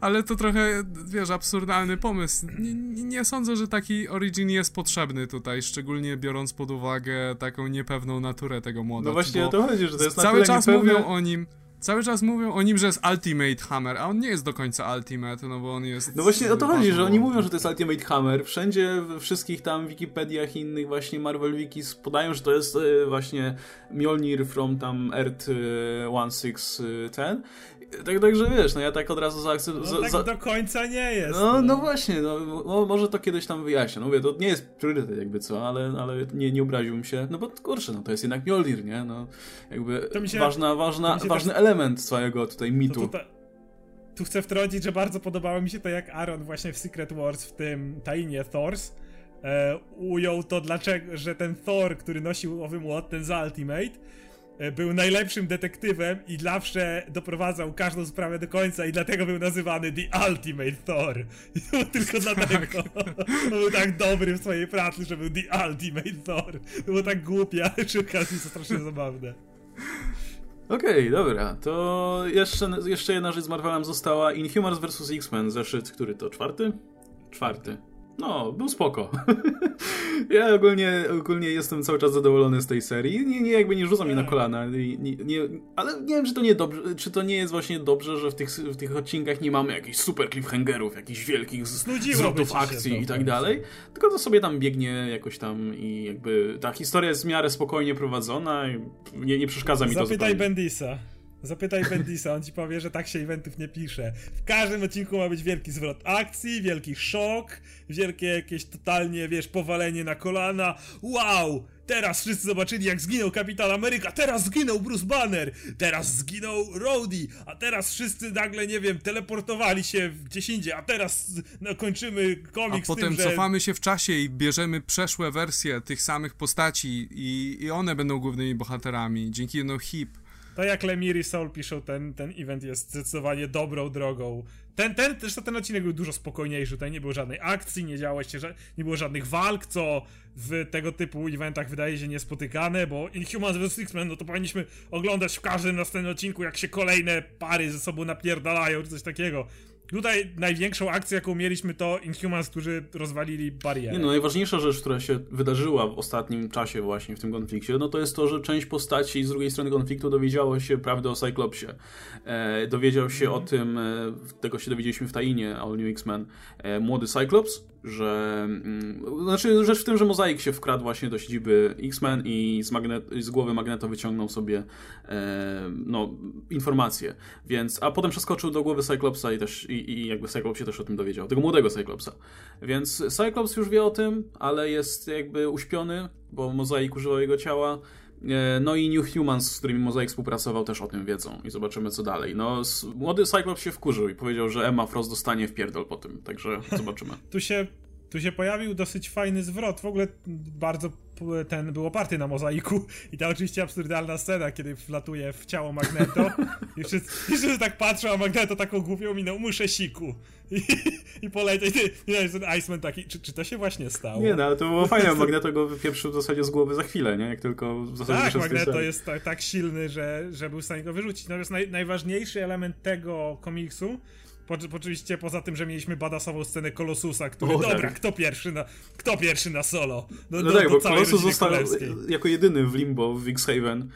Ale to trochę, wiesz, absurdalny pomysł. Nie, nie, sądzę, że taki origin jest potrzebny tutaj, szczególnie biorąc pod uwagę taką niepewną naturę tego młoda. No właśnie o to chodzi, że to jest Cały czas niepewne... mówią o nim Cały czas mówią o nim, że jest Ultimate Hammer, a on nie jest do końca Ultimate, no bo on jest... No właśnie o to chodzi, że oni mówią, że to jest Ultimate Hammer. Wszędzie, we wszystkich tam Wikipediach innych właśnie Marvel Wikis podają, że to jest e, właśnie Mjolnir from tam Earth 1610 e, tak, także wiesz, no ja tak od razu zaakceptuję. No tak za... do końca nie jest. No, no. no właśnie, no, no, może to kiedyś tam wyjaśnię. No mówię, to nie jest priorytet jakby co, ale, ale nie, nie obraziłbym się, no bo kurczę, no to jest jednak Mjolnir, nie? No jakby się, ważna, ważna, ważny też... element całego tutaj mitu. To, tu chcę wtrącić, że bardzo podobało mi się to, jak Aaron właśnie w Secret Wars w tym tainie Thors e, ujął to, dlaczego, że ten Thor, który nosił owy młot, ten z Ultimate, E, był najlepszym detektywem i zawsze doprowadzał każdą sprawę do końca i dlatego był nazywany The Ultimate Thor. I to tylko dlatego. To był tak dobry w swojej pracy, że był The Ultimate Thor. To było tak głupie, ale przy okazji to strasznie zabawne. Okej, okay, dobra. To jeszcze, jeszcze jedna rzecz z Marvelem została Inhumans vs. X-Men, zeszyt, który to? Czwarty? Czwarty. No, był spoko. ja ogólnie, ogólnie jestem cały czas zadowolony z tej serii. Nie, nie jakby nie rzucam mi na kolana. Nie, nie, ale nie wiem, czy to nie dobrze, czy to nie jest właśnie dobrze, że w tych, w tych odcinkach nie mamy jakichś super cliffhangerów, jakichś wielkich zwrotów akcji i tak dalej. Tylko to sobie tam biegnie jakoś tam i jakby ta historia jest w miarę spokojnie prowadzona i nie, nie przeszkadza mi Zapytaj to Zapytaj Bendisa. Zapytaj Bendisa, on ci powie, że tak się eventów nie pisze. W każdym odcinku ma być wielki zwrot akcji, wielki szok, wielkie jakieś totalnie, wiesz, powalenie na kolana. Wow! Teraz wszyscy zobaczyli, jak zginął Kapitan Ameryka, teraz zginął Bruce Banner, teraz zginął Rhodey, a teraz wszyscy nagle, nie wiem, teleportowali się gdzieś indziej, a teraz no, kończymy komiks A potem tym, że... cofamy się w czasie i bierzemy przeszłe wersje tych samych postaci i, i one będą głównymi bohaterami, dzięki no hip. To jak Lemir i Soul piszą, ten, ten event jest zdecydowanie dobrą drogą. Ten, ten, też ten odcinek był dużo spokojniejszy, tutaj nie było żadnej akcji, nie działo się, nie było żadnych walk, co w tego typu eventach wydaje się niespotykane, bo Inhumans vs. X-Men, no to powinniśmy oglądać w każdym następnym odcinku, jak się kolejne pary ze sobą napierdalają, czy coś takiego. Tutaj największą akcję, jaką mieliśmy, to Inhumans, którzy rozwalili barierę. Nie, no najważniejsza rzecz, która się wydarzyła w ostatnim czasie właśnie w tym konflikcie, no to jest to, że część postaci z drugiej strony konfliktu dowiedziała się prawdy o Cyclopsie. E, dowiedział się mm. o tym, e, tego się dowiedzieliśmy w Tainie All New X-Men, e, młody Cyclops, że... Mm, znaczy rzecz w tym, że Mozaik się wkradł właśnie do siedziby X-Men i z, magnet, z głowy Magneto wyciągnął sobie e, no, informacje, więc... A potem przeskoczył do głowy Cyclopsa i też... I, i jakby Cyclops się też o tym dowiedział. Tego młodego Cyclopsa. Więc Cyclops już wie o tym, ale jest jakby uśpiony, bo Mozaik używał jego ciała no i New Humans, z którymi Mozaik współpracował, też o tym wiedzą i zobaczymy co dalej. No, młody Cyclops się wkurzył i powiedział, że Emma Frost dostanie w pierdol po tym, także zobaczymy. tu się tu się pojawił dosyć fajny zwrot. W ogóle bardzo ten był oparty na mozaiku i ta oczywiście absurdalna scena, kiedy wlatuje w ciało Magneto i wszyscy, wszyscy tak patrzą, a Magneto taką głupią minął, muszę siku. I, i poleciał. I ten Iceman taki, czy, czy to się właśnie stało? Nie no, ale to było fajne, Magneto go wypieprzył w zasadzie z głowy za chwilę, nie? Jak tylko w zasadzie Tak, Magneto jest tak, tak, silny, że, że był w stanie go wyrzucić. Natomiast naj, najważniejszy element tego komiksu po, oczywiście poza tym, że mieliśmy badasową scenę Kolosusa, który, o, dobra, tak. kto pierwszy na, kto pierwszy na solo? Do, no do, tak, do bo Kolosus został jako jedyny w Limbo w X-Haven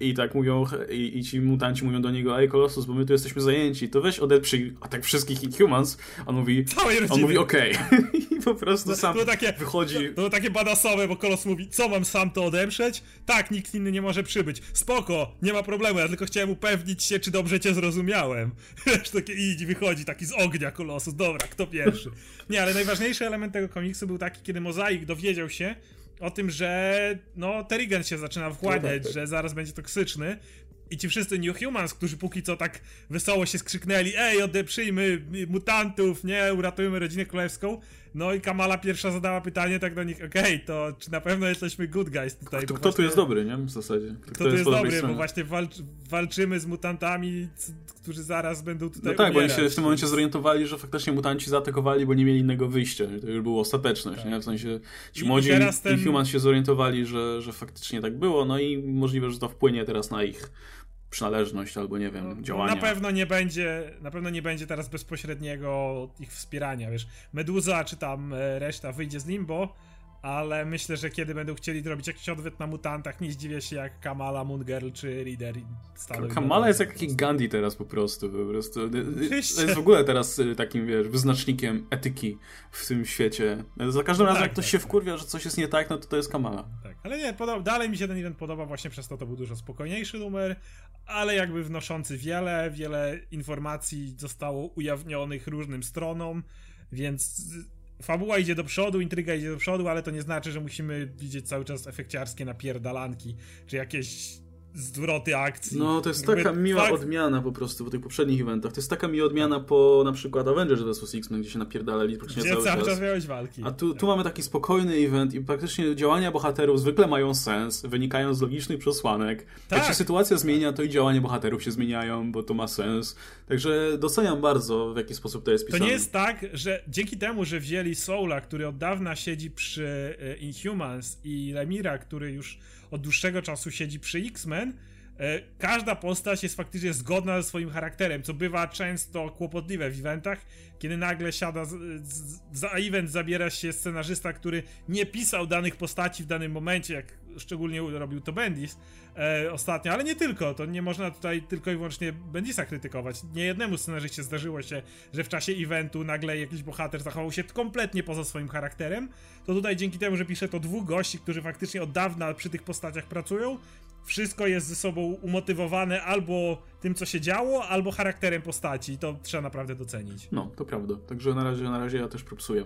I tak mówią, i, i, ci mutanci mówią do niego, ej Colossus, bo my tu jesteśmy zajęci, to weź odeprzyj tak wszystkich Inhumans. On mówi, on mówi okej. Okay. I po prostu no, sam to takie, wychodzi. To, to takie badasowe, bo Kolos mówi, co mam sam to odeprzeć? Tak, nikt inny nie może przybyć. Spoko, nie ma problemu, ja tylko chciałem upewnić się, czy dobrze cię zrozumiałem. Wiesz, takie wychodzi taki z ognia Kolosus, dobra, kto pierwszy? Nie, ale najważniejszy element tego komiksu był taki, kiedy Mozaik dowiedział się, o tym, że no Terrigen się zaczyna wchłaniać, no tak, tak. że zaraz będzie toksyczny. I ci wszyscy New Humans, którzy póki co tak wesoło się skrzyknęli, ej, odeprzyjmy mutantów, nie, uratujmy rodzinę królewską, no i Kamala pierwsza zadała pytanie tak do nich, okej, okay, to czy na pewno jesteśmy good guys tutaj? Kto, kto tu jest dobry, nie? W zasadzie. Kto, kto tu jest, dobry, stronie. bo właśnie walcz, walczymy z mutantami, którzy zaraz będą tutaj No tak, umierać. bo oni się w tym momencie zorientowali, że faktycznie mutanci zaatakowali, bo nie mieli innego wyjścia. To już było ostateczność, tak. nie? W sensie ci młodzi I, ten... Humans się zorientowali, że, że faktycznie tak było, no i możliwe, że to wpłynie teraz na ich przynależność albo nie wiem, no, działania. Na pewno nie będzie, na pewno nie będzie teraz bezpośredniego ich wspierania, wiesz. Meduza czy tam e, reszta wyjdzie z Limbo, ale myślę, że kiedy będą chcieli zrobić jakiś odwet na mutantach, nie zdziwię się jak Kamala, Moon Girl czy Reader staną. Kamala jest jak jakiś Gandhi teraz po prostu, po prostu. Oczywiście. jest w ogóle teraz y, takim, wiesz, wyznacznikiem etyki w tym świecie. Za każdym razem, tak, jak ktoś tak, się tak. wkurwia, że coś jest nie tak, no to to jest Kamala. Tak, ale nie, dalej mi się ten event podoba, właśnie przez to to był dużo spokojniejszy numer, ale jakby wnoszący wiele, wiele informacji zostało ujawnionych różnym stronom, więc fabuła idzie do przodu, intryga idzie do przodu, ale to nie znaczy, że musimy widzieć cały czas efekciarskie napierdalanki, czy jakieś zwroty akcji. No, to jest taka miła fakt... odmiana po prostu po tych poprzednich eventach. To jest taka miła odmiana po na przykład Avengers vs. X-Men, gdzie się napierdalali praktycznie gdzie cały, cały czas. czas miałeś walki. A tu, tu mamy taki spokojny event i praktycznie działania bohaterów zwykle mają sens, wynikają z logicznych przesłanek. Tak. Jak się sytuacja zmienia, to i działania bohaterów się zmieniają, bo to ma sens. Także doceniam bardzo, w jaki sposób to jest pisane. To nie jest tak, że dzięki temu, że wzięli Soula, który od dawna siedzi przy e, Inhumans i Lemira, który już od dłuższego czasu siedzi przy X-Men, e, każda postać jest faktycznie zgodna ze swoim charakterem, co bywa często kłopotliwe w eventach, kiedy nagle siada za event zabiera się scenarzysta, który nie pisał danych postaci w danym momencie, jak szczególnie robił to Bendis e, ostatnio, ale nie tylko, to nie można tutaj tylko i wyłącznie Bendisa krytykować. Nie jednemu scenarzyście zdarzyło się, że w czasie eventu nagle jakiś bohater zachował się kompletnie poza swoim charakterem, to tutaj dzięki temu, że pisze to dwóch gości, którzy faktycznie od dawna przy tych postaciach pracują, wszystko jest ze sobą umotywowane albo tym, co się działo, albo charakterem postaci. To trzeba naprawdę docenić. No, to prawda. Także na razie, na razie ja też propsuję.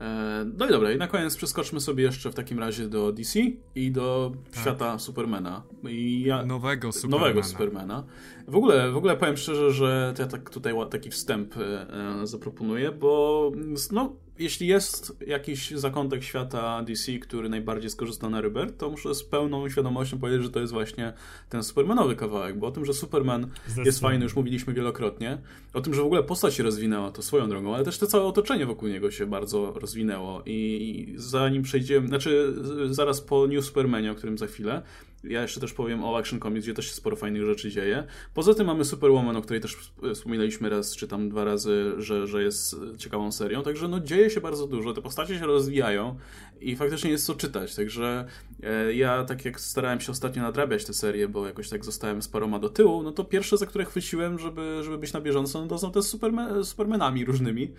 E, no i dobra, i na koniec przeskoczmy sobie jeszcze w takim razie do DC i do tak. świata Supermana. I ja, nowego Supermana. Nowego Supermana. W ogóle, w ogóle powiem szczerze, że ja tak tutaj taki wstęp e, zaproponuję, bo no, jeśli jest jakiś zakątek świata DC, który najbardziej skorzysta na Rybert, to muszę z pełną świadomością powiedzieć, że to jest właśnie ten Supermanowy kawałek, bo o tym, że Superman jest fajny, już mówiliśmy wielokrotnie. O tym, że w ogóle postać się rozwinęła, to swoją drogą, ale też to całe otoczenie wokół niego się bardzo rozwinęło i zanim przejdziemy, znaczy zaraz po New Supermanie, o którym za chwilę, ja jeszcze też powiem o Action Comics, gdzie też się sporo fajnych rzeczy dzieje. Poza tym mamy Superwoman, o której też wspominaliśmy raz, czy tam dwa razy, że, że jest ciekawą serią. Także no dzieje się bardzo dużo, te postacie się rozwijają i faktycznie jest co czytać. Także e, ja tak jak starałem się ostatnio nadrabiać tę serię, bo jakoś tak zostałem z paroma do tyłu, no to pierwsze, za które chwyciłem, żeby, żeby być na bieżąco, no to są te superman, Supermanami różnymi.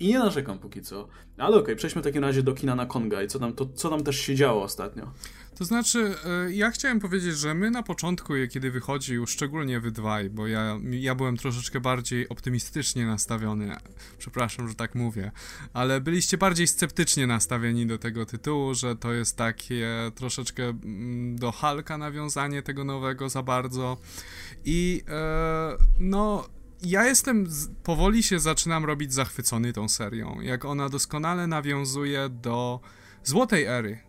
I nie narzekam póki co. Ale okej, okay, przejdźmy w takim razie do kina na Konga i co tam, to, co tam też się działo ostatnio. To znaczy, e, ja chciałem powiedzieć, że my na początku, kiedy wychodził, szczególnie wy dwaj, bo ja, ja byłem troszeczkę bardziej optymistycznie nastawiony, przepraszam, że tak mówię, ale byliście bardziej sceptycznie nastawieni do tego tytułu, że to jest takie troszeczkę mm, do Halka nawiązanie tego nowego za bardzo. I e, no ja jestem, powoli się zaczynam robić zachwycony tą serią, jak ona doskonale nawiązuje do złotej ery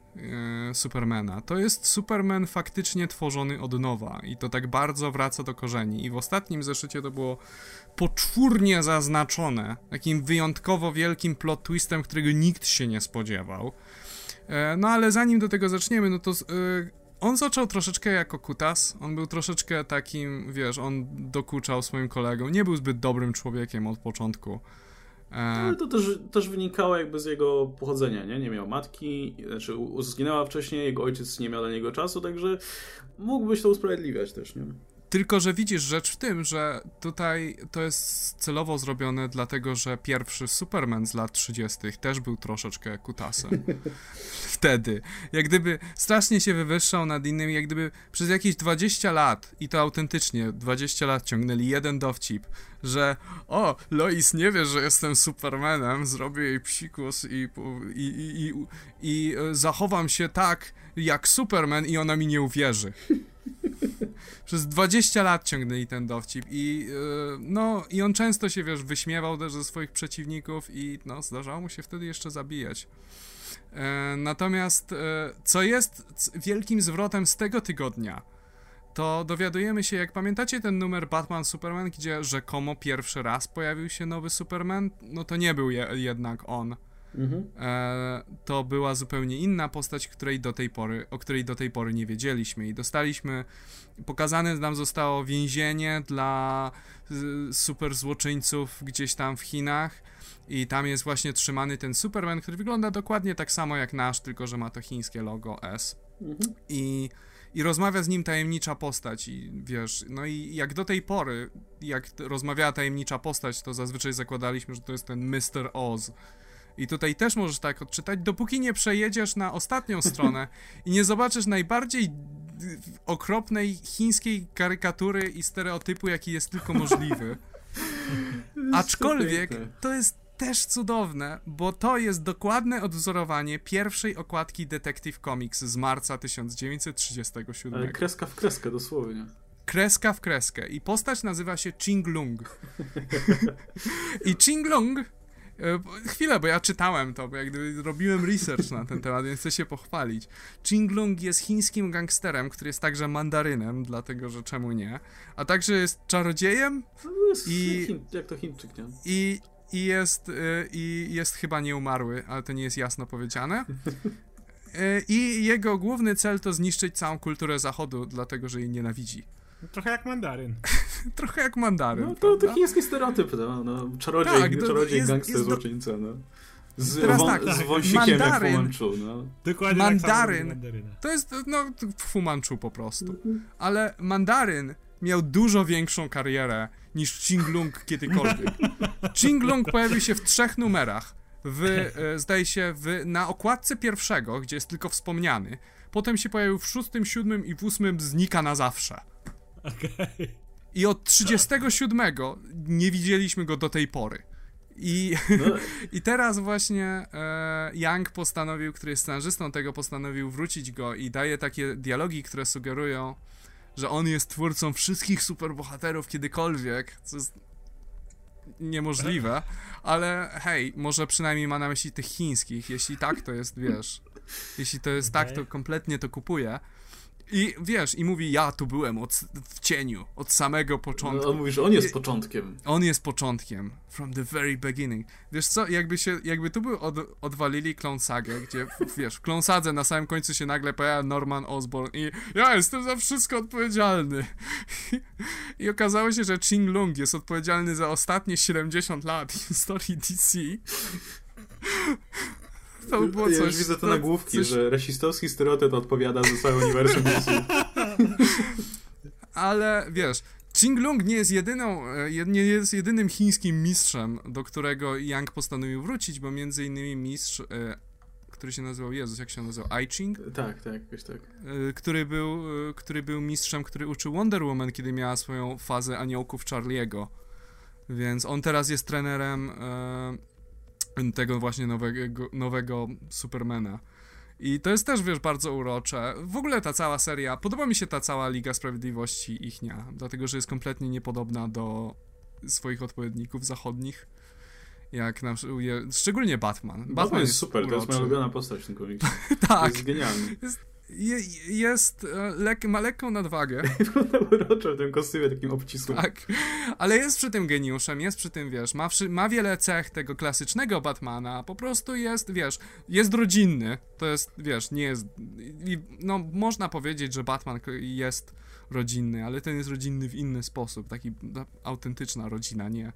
e, Supermana. To jest Superman faktycznie tworzony od nowa i to tak bardzo wraca do korzeni. I w ostatnim zeszycie to było poczwórnie zaznaczone, takim wyjątkowo wielkim plot twistem, którego nikt się nie spodziewał. E, no ale zanim do tego zaczniemy, no to e, on zaczął troszeczkę jako kutas, on był troszeczkę takim, wiesz, on dokuczał swoim kolegom, nie był zbyt dobrym człowiekiem od początku. E... Ale to też, też wynikało jakby z jego pochodzenia, nie? Nie miał matki, znaczy zginęła wcześniej, jego ojciec nie miał dla niego czasu, także mógłbyś to usprawiedliwiać też, nie? Tylko, że widzisz rzecz w tym, że tutaj to jest celowo zrobione, dlatego że pierwszy Superman z lat 30. też był troszeczkę kutasem. Wtedy. Jak gdyby strasznie się wywyższał nad innymi, jak gdyby przez jakieś 20 lat, i to autentycznie 20 lat ciągnęli jeden dowcip, że o, Lois nie wie, że jestem Supermanem, zrobię jej psikus i, i, i, i, i zachowam się tak jak Superman i ona mi nie uwierzy. Przez 20 lat ciągnęli ten dowcip i yy, no i on często się, wiesz, wyśmiewał też ze swoich przeciwników i no zdarzało mu się wtedy jeszcze zabijać. E, natomiast e, co jest wielkim zwrotem z tego tygodnia, to dowiadujemy się, jak pamiętacie ten numer Batman Superman, gdzie rzekomo pierwszy raz pojawił się nowy Superman, no to nie był je, jednak on. Mhm. E, to była zupełnie inna postać, której do tej pory, o której do tej pory nie wiedzieliśmy i dostaliśmy, pokazane nam zostało więzienie dla super złoczyńców gdzieś tam w Chinach i tam jest właśnie trzymany ten Superman, który wygląda dokładnie tak samo jak nasz, tylko że ma to chińskie logo S. Mhm. I i rozmawia z nim tajemnicza postać i wiesz, no i jak do tej pory, jak rozmawiała tajemnicza postać, to zazwyczaj zakładaliśmy, że to jest ten Mr. Oz, i tutaj też możesz tak odczytać, dopóki nie przejedziesz na ostatnią stronę i nie zobaczysz najbardziej okropnej chińskiej karykatury i stereotypu, jaki jest tylko możliwy. Aczkolwiek to jest też cudowne, bo to jest dokładne odwzorowanie pierwszej okładki Detective Comics z marca 1937. Ale kreska w kreskę, dosłownie. Kreska w kreskę. I postać nazywa się Ching Lung. I Ching Lung E, chwilę, bo ja czytałem to, bo jak gdyby robiłem research na ten temat, więc chcę się pochwalić. Lung jest chińskim gangsterem, który jest także mandarynem, dlatego że czemu nie, a także jest czarodziejem no jest i... Chin, jak to Chińczyk, nie? I, i, jest, e, I jest chyba nieumarły, ale to nie jest jasno powiedziane. E, I jego główny cel to zniszczyć całą kulturę Zachodu, dlatego że jej nienawidzi. Trochę jak mandaryn. Trochę jak mandaryn. No to, to chiński stereotyp, no. no czarodziej, tak, czarodziej jest, gangster, jest złoczyńca, no. Z, Teraz tak, z wąsikiem mandaryn, jak Fu Manchu, no. Dokładnie tak mandaryn, tak to jest, no, Fu Manchu po prostu. Ale mandaryn miał dużo większą karierę niż Qinglung kiedykolwiek. Qinglung pojawił się w trzech numerach. W, e, zdaje się, w, na okładce pierwszego, gdzie jest tylko wspomniany. Potem się pojawił w szóstym, siódmym i w ósmym znika na zawsze. Okay. I od 37 nie widzieliśmy go do tej pory. I, no. I teraz właśnie e, Young postanowił, który jest scenarzystą tego, postanowił wrócić go i daje takie dialogi, które sugerują, że on jest twórcą wszystkich superbohaterów kiedykolwiek, co jest niemożliwe, ale hej, może przynajmniej ma na myśli tych chińskich. Jeśli tak, to jest, wiesz, jeśli to jest okay. tak, to kompletnie to kupuję. I wiesz, i mówi, ja tu byłem od, w cieniu, od samego początku. No, on mówi, że on jest początkiem. On jest początkiem. From the very beginning. Wiesz co, jakby się, jakby tu by od, odwalili Clone Sagę, gdzie, wiesz, w Clone Sadze na samym końcu się nagle pojawia Norman Osborn i ja jestem za wszystko odpowiedzialny. I okazało się, że Ching Lung jest odpowiedzialny za ostatnie 70 lat historii DC. To było ja coś. już widzę to, to nagłówki, coś... że rasistowski stereotyp odpowiada za całe uniwersum Ale wiesz, Qinglong nie jest jedyną, e, nie jest jedynym chińskim mistrzem, do którego Yang postanowił wrócić, bo między innymi mistrz, e, który się nazywał, Jezus, jak się nazywał, I Ching? Tak, tak, jakoś tak. Y, który był, który był mistrzem, który uczył Wonder Woman, kiedy miała swoją fazę aniołków Charlie'ego. Więc on teraz jest trenerem e, tego właśnie nowego, nowego Supermana. I to jest też, wiesz, bardzo urocze. W ogóle ta cała seria, podoba mi się ta cała Liga Sprawiedliwości ichnia, dlatego, że jest kompletnie niepodobna do swoich odpowiedników zachodnich. Jak na przykład, szczególnie Batman. Batman, Batman jest, jest super, uroczy. to jest moja ulubiona postać w tym komiksie. tak. Jest genialny. Jest, je, jest e, lek, ma lekką nadwagę. Wygląda uroczo w tym kostiumie takim obcisłym. Tak, ale jest przy tym geniuszem, jest przy tym, wiesz, ma, ma wiele cech tego klasycznego Batmana, po prostu jest, wiesz, jest rodzinny, to jest, wiesz, nie jest, no można powiedzieć, że Batman jest rodzinny, ale ten jest rodzinny w inny sposób, taki autentyczna rodzina, nie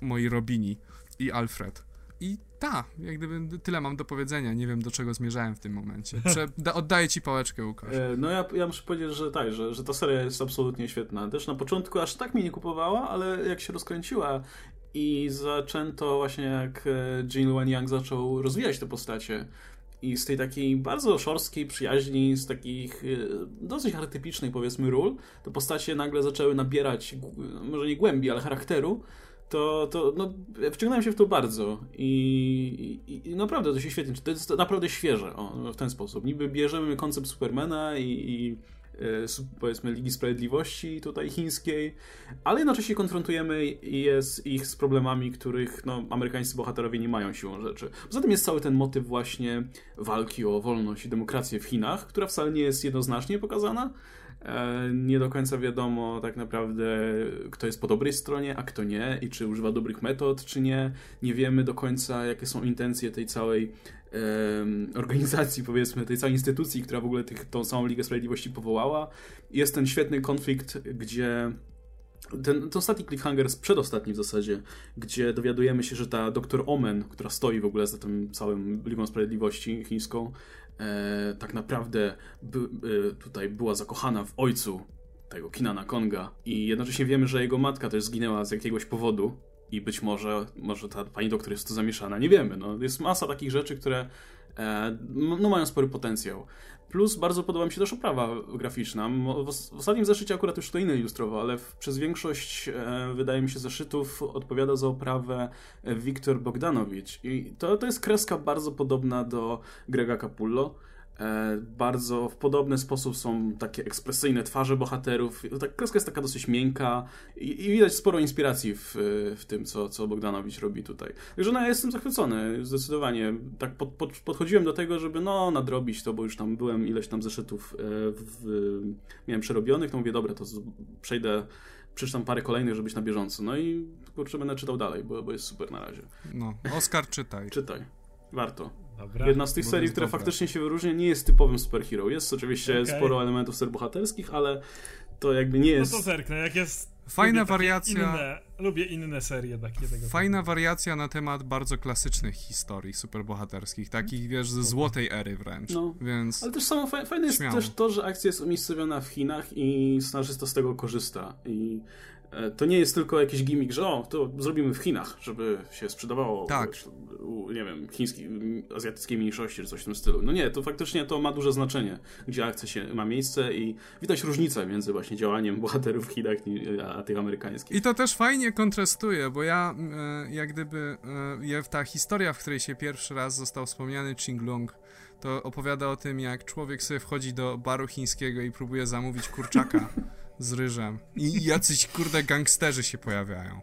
moi Robini i Alfred. I ta, jak gdyby tyle mam do powiedzenia. Nie wiem, do czego zmierzałem w tym momencie. Prze da, oddaję ci pałeczkę, Łukasz. E, no ja, ja muszę powiedzieć, że tak, że, że ta seria jest absolutnie świetna. Też na początku aż tak mi nie kupowała, ale jak się rozkręciła i zaczęto właśnie jak e, Jean Wen Yang zaczął rozwijać te postacie i z tej takiej bardzo szorstkiej przyjaźni, z takich e, dosyć archetypicznych powiedzmy ról, te postacie nagle zaczęły nabierać, może nie głębi, ale charakteru to, to no, wciągnąłem się w to bardzo i, i, i naprawdę to się świetnie, to jest naprawdę świeże o, w ten sposób. Niby bierzemy koncept Supermana i, i e, powiedzmy Ligi Sprawiedliwości tutaj chińskiej, ale jednocześnie konfrontujemy je z ich z problemami, których no, amerykańscy bohaterowie nie mają siłą rzeczy. Poza tym jest cały ten motyw właśnie walki o wolność i demokrację w Chinach, która wcale nie jest jednoznacznie pokazana, nie do końca wiadomo tak naprawdę, kto jest po dobrej stronie, a kto nie, i czy używa dobrych metod, czy nie. Nie wiemy do końca, jakie są intencje tej całej organizacji, powiedzmy, tej całej instytucji, która w ogóle tych, tą samą Ligę Sprawiedliwości powołała. Jest ten świetny konflikt, gdzie ten, ten ostatni cliffhanger, przedostatni w zasadzie, gdzie dowiadujemy się, że ta doktor Omen, która stoi w ogóle za tym całym Ligą Sprawiedliwości chińską, e, tak naprawdę by, e, tutaj była zakochana w ojcu tego Kinana Konga i jednocześnie wiemy, że jego matka też zginęła z jakiegoś powodu i być może, może ta pani doktor jest tu zamieszana, nie wiemy. No, jest masa takich rzeczy, które e, no, mają spory potencjał. Plus bardzo podoba mi się też oprawa graficzna. W, ostatnim zeszycie akurat już to inny ilustrował, ale przez większość, e, wydaje mi się, zeszytów odpowiada za oprawę Wiktor Bogdanowicz. I to, to jest kreska bardzo podobna do Grega Capullo. E, bardzo w podobny sposób są takie ekspresyjne twarze bohaterów. Ta kreska jest taka dosyć miękka i, i widać sporo inspiracji w, w tym, co, co Bogdanowicz robi tutaj. Także no, ja jestem zachwycony, zdecydowanie. Tak pod, pod, podchodziłem do tego, żeby no nadrobić to, bo już tam byłem ileś tam zeszytów e, w, w, miałem przerobionych, no mówię, dobra, to z, przejdę przeczytam parę kolejnych, żeby być na bieżąco. No i kurczę, będę czytał dalej, bo, bo jest super na razie. No, Oskar, czytaj. czytaj. Warto. Dobra. Jedna z tych serii, która faktycznie się wyróżnia, nie jest typowym superhero. Jest oczywiście okay. sporo elementów superbohaterskich, ale to jakby nie jest... No to zerknę, jak jest... Fajna wariacja... Inne, lubię inne serie takie tego. Fajna typu. wariacja na temat bardzo klasycznych historii superbohaterskich, takich wiesz, ze złotej ery wręcz, no. więc... Ale też samo fajne jest śmiało. też to, że akcja jest umiejscowiona w Chinach i scenarzysta z tego korzysta i to nie jest tylko jakiś gimmick, że o, to zrobimy w Chinach, żeby się sprzedawało tak. u, nie wiem, chińskiej, azjatyckiej mniejszości, czy coś w tym stylu. No nie, to faktycznie to ma duże znaczenie, gdzie akcja się ma miejsce i widać różnicę między właśnie działaniem bohaterów w Chinach a tych amerykańskich. I to też fajnie kontrastuje, bo ja e, jak gdyby e, ta historia, w której się pierwszy raz został wspomniany Qinglong, to opowiada o tym, jak człowiek sobie wchodzi do baru chińskiego i próbuje zamówić kurczaka z ryżem. I jacyś kurde gangsterzy się pojawiają.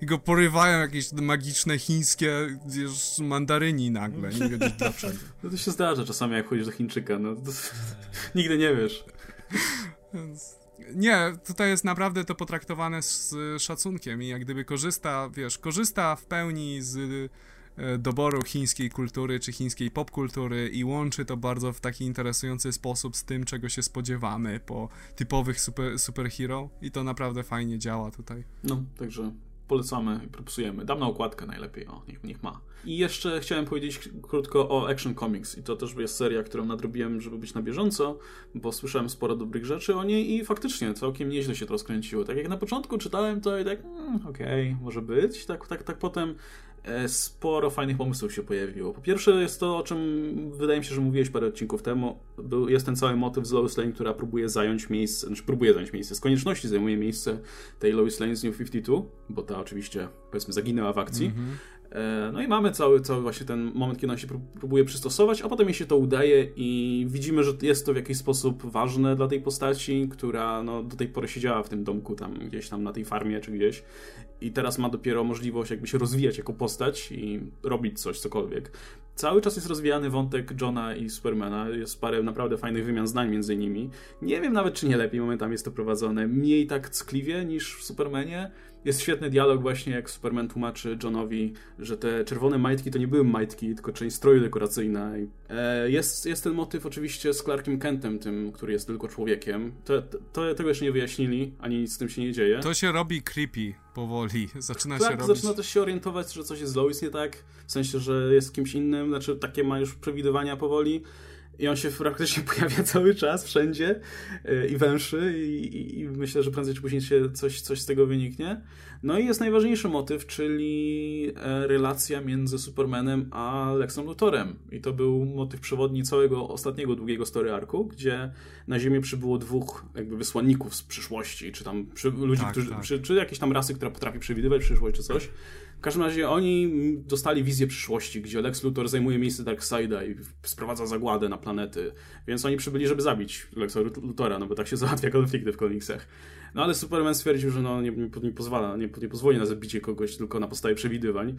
I go porywają jakieś magiczne chińskie wiesz, mandaryni nagle, nie wiedzieć dlaczego. No to się zdarza czasami, jak chodzisz do Chińczyka, no to, nigdy nie wiesz. Nie, tutaj jest naprawdę to potraktowane z szacunkiem i jak gdyby korzysta, wiesz, korzysta w pełni z doboru chińskiej kultury czy chińskiej popkultury i łączy to bardzo w taki interesujący sposób z tym, czego się spodziewamy po typowych super, superhero i to naprawdę fajnie działa tutaj. No, także polecamy i propsujemy. Dam na okładkę najlepiej, o, niech, niech ma. I jeszcze chciałem powiedzieć krótko o Action Comics i to też jest seria, którą nadrobiłem, żeby być na bieżąco, bo słyszałem sporo dobrych rzeczy o niej i faktycznie całkiem nieźle się to rozkręciło. Tak jak na początku czytałem to i tak, mm, okej, okay, może być. Tak, tak, tak potem e, sporo fajnych pomysłów się pojawiło. Po pierwsze jest to, o czym wydaje mi się, że mówiłeś parę odcinków temu, był, jest ten cały motyw z Lois Lane, która próbuje zająć miejsce, znaczy próbuje zająć miejsce, z konieczności zajmuje miejsce tej Lois Lane z New 52, bo ta oczywiście, powiedzmy, zaginęła w akcji. Mm -hmm. E, no i mamy cały, cały właśnie ten moment, kiedy on się próbuje przystosować, a potem jej się to udaje i widzimy, że jest to w jakiś sposób ważne dla tej postaci, która no, do tej pory siedziała w tym domku tam gdzieś tam na tej farmie czy gdzieś i teraz ma dopiero możliwość jakby się rozwijać jako postać i robić coś, cokolwiek. Cały czas jest rozwijany wątek Johna i Supermana, jest parę naprawdę fajnych wymian zdań między nimi. Nie wiem nawet, czy nie lepiej momentami jest to prowadzone. Mniej tak ckliwie niż w Supermanie, jest świetny dialog właśnie, jak Superman tłumaczy Johnowi, że te czerwone majtki to nie były majtki, tylko część stroju dekoracyjnej. E, jest, jest ten motyw oczywiście z Clarkiem Kentem, tym, który jest tylko człowiekiem. To, to, tego jeszcze nie wyjaśnili, ani nic z tym się nie dzieje. To się robi creepy powoli, zaczyna się robić... zaczyna też się orientować, że coś jest z Lois nie tak, w sensie, że jest kimś innym, znaczy takie ma już przewidywania powoli. I on się praktycznie pojawia cały czas, wszędzie e, i węszy i, i, myślę, że prędzej czy później się coś, coś z tego wyniknie. No i jest najważniejszy motyw, czyli e, relacja między Supermanem a Lexem Luthorem. I to był motyw przewodni całego ostatniego długiego story arku, gdzie na Ziemię przybyło dwóch jakby wysłanników z przyszłości, czy tam przy, ludzi, tak, którzy, tak. Czy, czy jakieś tam rasy, która potrafi przewidywać przyszłość, czy coś. W każdym razie oni dostali wizję przyszłości, gdzie Lex Luthor zajmuje miejsce Darkseida i sprowadza zagładę na planety, więc oni przybyli, żeby zabić Lexa Luthora, no bo tak się załatwia konflikty w komiksach. No ale Superman stwierdził, że no, nie, nie, nie pozwala, nie, nie pozwoli na zabicie kogoś tylko na podstawie przewidywań.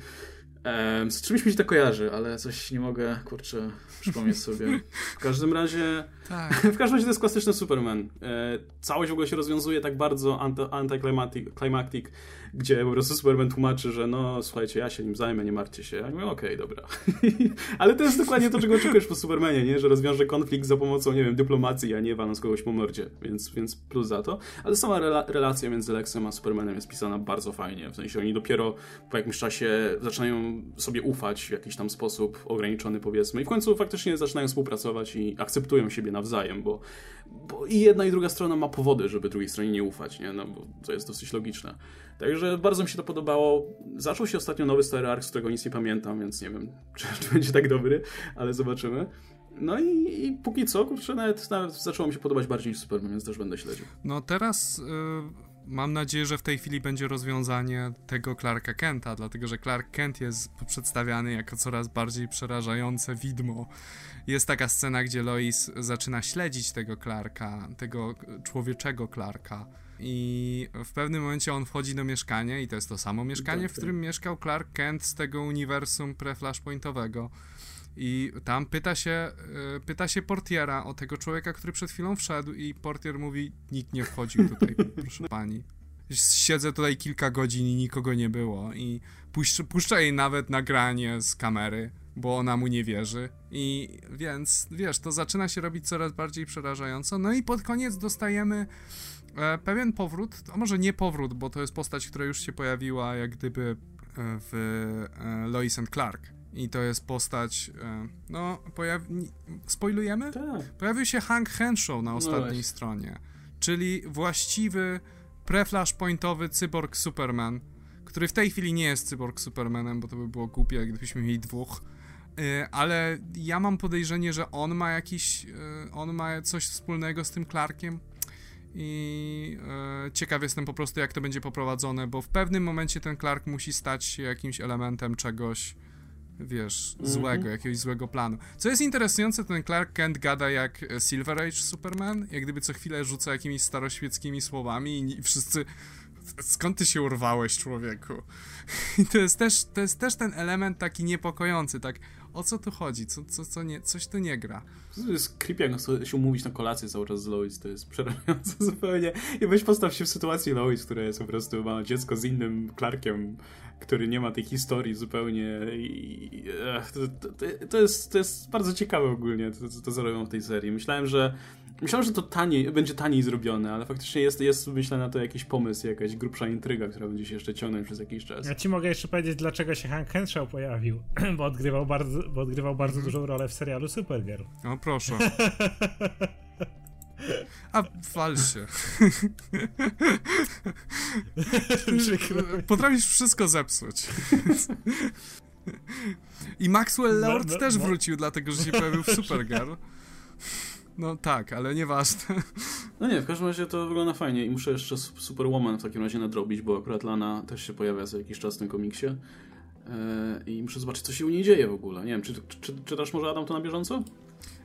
Ehm, z czymś mi się to kojarzy, ale coś nie mogę, kurczę, przypomnieć sobie. W każdym razie... Tak. W każdym razie to jest klasyczny Superman. E, całość w ogóle się rozwiązuje tak bardzo anticlimactic, gdzie po prostu Superman tłumaczy, że no słuchajcie, ja się nim zajmę, nie martwcie się. Ja mówię, okej, okay, dobra. ale to jest dokładnie to, czego oczekujesz po Supermanie, nie? Że rozwiąże konflikt za pomocą, nie wiem, dyplomacji, a nie waląc kogoś po mordzie, więc, więc plus za to. Ale sama rela relacja między Lexem a Supermanem jest pisana bardzo fajnie, w sensie oni dopiero po jakimś czasie zaczynają sobie ufać w jakiś tam sposób ograniczony powiedzmy i w końcu faktycznie zaczynają współpracować i akceptują siebie nawzajem, bo, bo i jedna i druga strona ma powody, żeby drugiej stronie nie ufać, nie? No bo to jest dosyć logiczne. Także bardzo mi się to podobało. Zaczął się ostatnio nowy Star Arc, z którego nic nie pamiętam, więc nie wiem, czy, czy będzie tak dobry, ale zobaczymy. No i, i póki co, kurczę, nawet, nawet zaczęło mi się podobać bardziej niż Superman, więc też będę śledził. No teraz y, mam nadzieję, że w tej chwili będzie rozwiązanie tego Clarka Kenta, dlatego że Clark Kent jest przedstawiany jako coraz bardziej przerażające widmo. Jest taka scena, gdzie Lois zaczyna śledzić tego Clarka, tego człowieczego Clarka. I w pewnym momencie on wchodzi do mieszkania, i to jest to samo mieszkanie, w którym mieszkał Clark Kent z tego uniwersum pre-flashpointowego. I tam pyta się, e, pyta się portiera o tego człowieka, który przed chwilą wszedł i portier mówi, nikt nie wchodził tutaj, proszę pani. Siedzę tutaj kilka godzin i nikogo nie było i puszcza, puszcza jej nawet nagranie z kamery, bo ona mu nie wierzy. I więc, wiesz, to zaczyna się robić coraz bardziej przerażająco. No i pod koniec dostajemy pewien powrót, a może nie powrót, bo to jest postać, która już się pojawiła jak gdyby e, w e, Lois and Clark i to jest postać, e, no, pojawi... spoilujemy? Tak. Pojawił się Hank Henshaw na no ostatniej no stronie, czyli właściwy pre-flashpointowy cyborg Superman, który w tej chwili nie jest cyborg Supermanem, bo to by było głupie, gdybyśmy mieli dwóch, e, ale ja mam podejrzenie, że on ma jakiś, e, on ma coś wspólnego z tym Clarkiem, i e, ciekaw jestem po prostu, jak to będzie poprowadzone, bo w pewnym momencie ten Clark musi stać się jakimś elementem czegoś, wiesz, mm -hmm. złego, jakiegoś złego planu. Co jest interesujące, ten Clark Kent gada jak Silver Age Superman, jak gdyby co chwilę rzuca jakimiś staroświeckimi słowami i wszyscy skąd ty się urwałeś, człowieku? I to jest też, to jest też ten element taki niepokojący, tak o co tu chodzi, co, co, co nie, coś tu nie gra. To jest creepy, jak się umówić na kolację cały czas z Lois, to jest przerażające zupełnie. I weź postaw się w sytuacji Lois, która jest po prostu, ma dziecko z innym Clarkiem, który nie ma tej historii zupełnie i, to, to, to, jest, to jest bardzo ciekawe ogólnie, to co robią w tej serii. Myślałem, że Myślałem, że to taniej, będzie taniej zrobione, ale faktycznie jest, jest myślę na to jakiś pomysł, jakaś grubsza intryga, która będzie się jeszcze ciągnąć przez jakiś czas. Ja ci mogę jeszcze powiedzieć, dlaczego się Hank Henshaw pojawił, bo odgrywał bardzo, bo odgrywał bardzo mhm. dużą rolę w serialu Supergirl. O proszę. A wal się. Potrafisz wszystko zepsuć. I Maxwell Lord no, no, też no. wrócił, dlatego że się pojawił w Supergirl. No tak, ale nieważne. No nie, w każdym razie to wygląda fajnie i muszę jeszcze Superwoman w takim razie nadrobić, bo akurat Lana też się pojawia za jakiś czas w tym komiksie. Yy, I muszę zobaczyć, co się u niej dzieje w ogóle. Nie wiem, czy, czy, czytasz może Adam to na bieżąco?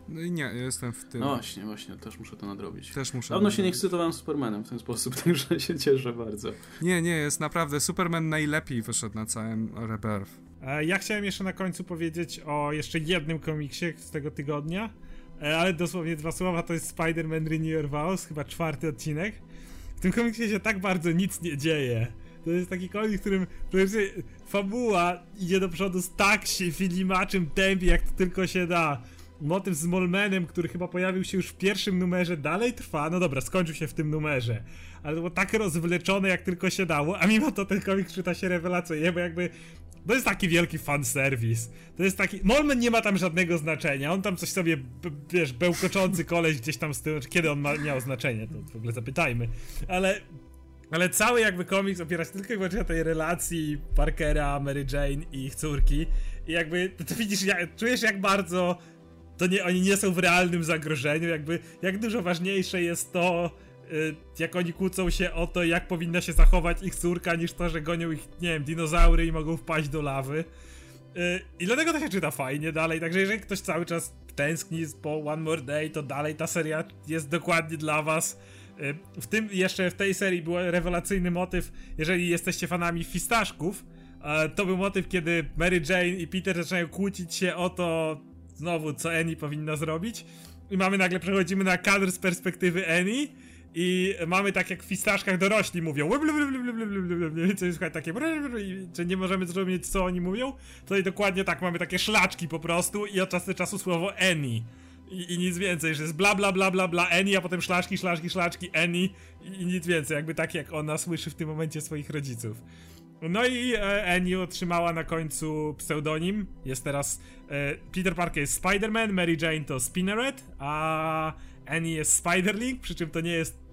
No i nie, ja jestem w tym. No właśnie, właśnie, też muszę to nadrobić. Też muszę. Dawno się nie ekscytowałem Supermanem w ten sposób, także się cieszę bardzo. Nie, nie, jest naprawdę. Superman najlepiej wyszedł na całym Rebirth. E, ja chciałem jeszcze na końcu powiedzieć o jeszcze jednym komiksie z tego tygodnia, e, ale dosłownie dwa słowa, to jest Spider-Man Renew Vows, chyba czwarty odcinek. W tym komiksie się tak bardzo nic nie dzieje. To jest taki komiks, w którym fabuła idzie do przodu z tak się filimaczym tempie, jak to tylko się da motyw z Molmenem, który chyba pojawił się już w pierwszym numerze, dalej trwa. No dobra, skończył się w tym numerze. Ale to było tak rozwleczone, jak tylko się dało, a mimo to ten komik czyta się rewelacyjnie, bo jakby to jest taki wielki fanserwis. To jest taki. Molmen nie ma tam żadnego znaczenia. On tam coś sobie, wiesz, bełkoczący koleś gdzieś tam z tyłu. Kiedy on ma, miał znaczenie, to w ogóle zapytajmy. Ale. Ale cały jakby komiks opiera się tylko i wyłącznie na tej relacji Parkera, Mary Jane i ich córki. I jakby, to widzisz, jak, czujesz jak bardzo to nie, oni nie są w realnym zagrożeniu, jakby jak dużo ważniejsze jest to, jak oni kłócą się o to, jak powinna się zachować ich córka, niż to, że gonią ich, nie wiem, dinozaury i mogą wpaść do lawy. Y, I dlatego to się czyta fajnie dalej, także jeżeli ktoś cały czas tęskni po One More Day, to dalej ta seria jest dokładnie dla was. Y, w tym jeszcze w tej serii był rewelacyjny motyw, jeżeli jesteście fanami fistaszków, to był motyw, kiedy Mary Jane i Peter zaczynają kłócić się o to, znowu, co Eni powinna zrobić. I mamy nagle, przechodzimy na kadr z perspektywy Eni i mamy tak jak w fistaszkach dorośli mówią mniej więcej słychać takie czy nie możemy zrozumieć co oni mówią tutaj dokładnie tak mamy takie szlaczki po prostu i od czasu do czasu słowo Eni i, i, nic więcej, że jest bla bla bla bla bla Eni, a potem szlaszki, szlaszki, szlaczki Eni i, i nic więcej, jakby tak jak ona słyszy w tym momencie swoich rodziców. No i e, Annie otrzymała na końcu pseudonim. Jest teraz. E, Peter Parker jest Spider-Man, Mary Jane to Spinneret, a Annie jest Spider-Link, przy czym to nie jest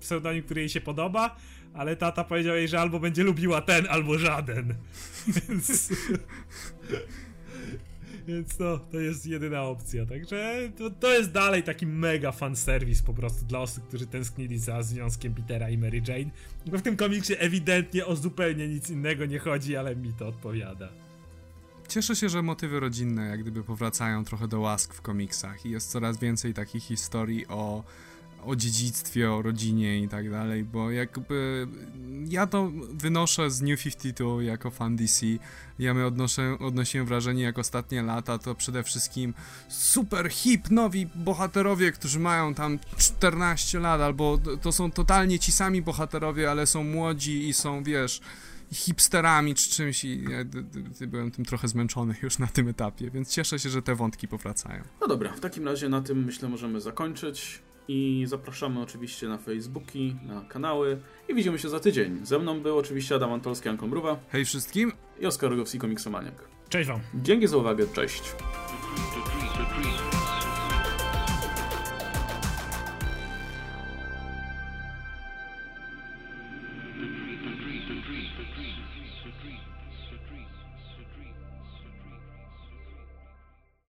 pseudonim, który jej się podoba, ale tata powiedział jej, że albo będzie lubiła ten, albo żaden. Więc. Więc to, to jest jedyna opcja. Także to, to jest dalej taki mega fanserwis po prostu dla osób, którzy tęsknili za związkiem Petera i Mary Jane. Bo w tym komiksie ewidentnie o zupełnie nic innego nie chodzi, ale mi to odpowiada. Cieszę się, że motywy rodzinne jak gdyby powracają trochę do łask w komiksach i jest coraz więcej takich historii o o dziedzictwie, o rodzinie i tak dalej, bo jakby ja to wynoszę z New 52 jako fan DC. Ja my odnosiłem wrażenie jak ostatnie lata to przede wszystkim super hip nowi bohaterowie, którzy mają tam 14 lat, albo to są totalnie ci sami bohaterowie, ale są młodzi i są, wiesz, hipsterami czy czymś i ja byłem tym trochę zmęczony już na tym etapie, więc cieszę się, że te wątki powracają. No dobra, w takim razie na tym myślę możemy zakończyć i zapraszamy oczywiście na Facebooki, na kanały i widzimy się za tydzień. Ze mną był oczywiście Adam Antolski, Anko Mruwa. Hej wszystkim. I Oskar Rogowski, Komiksomaniak. Cześć wam. Dzięki za uwagę, cześć.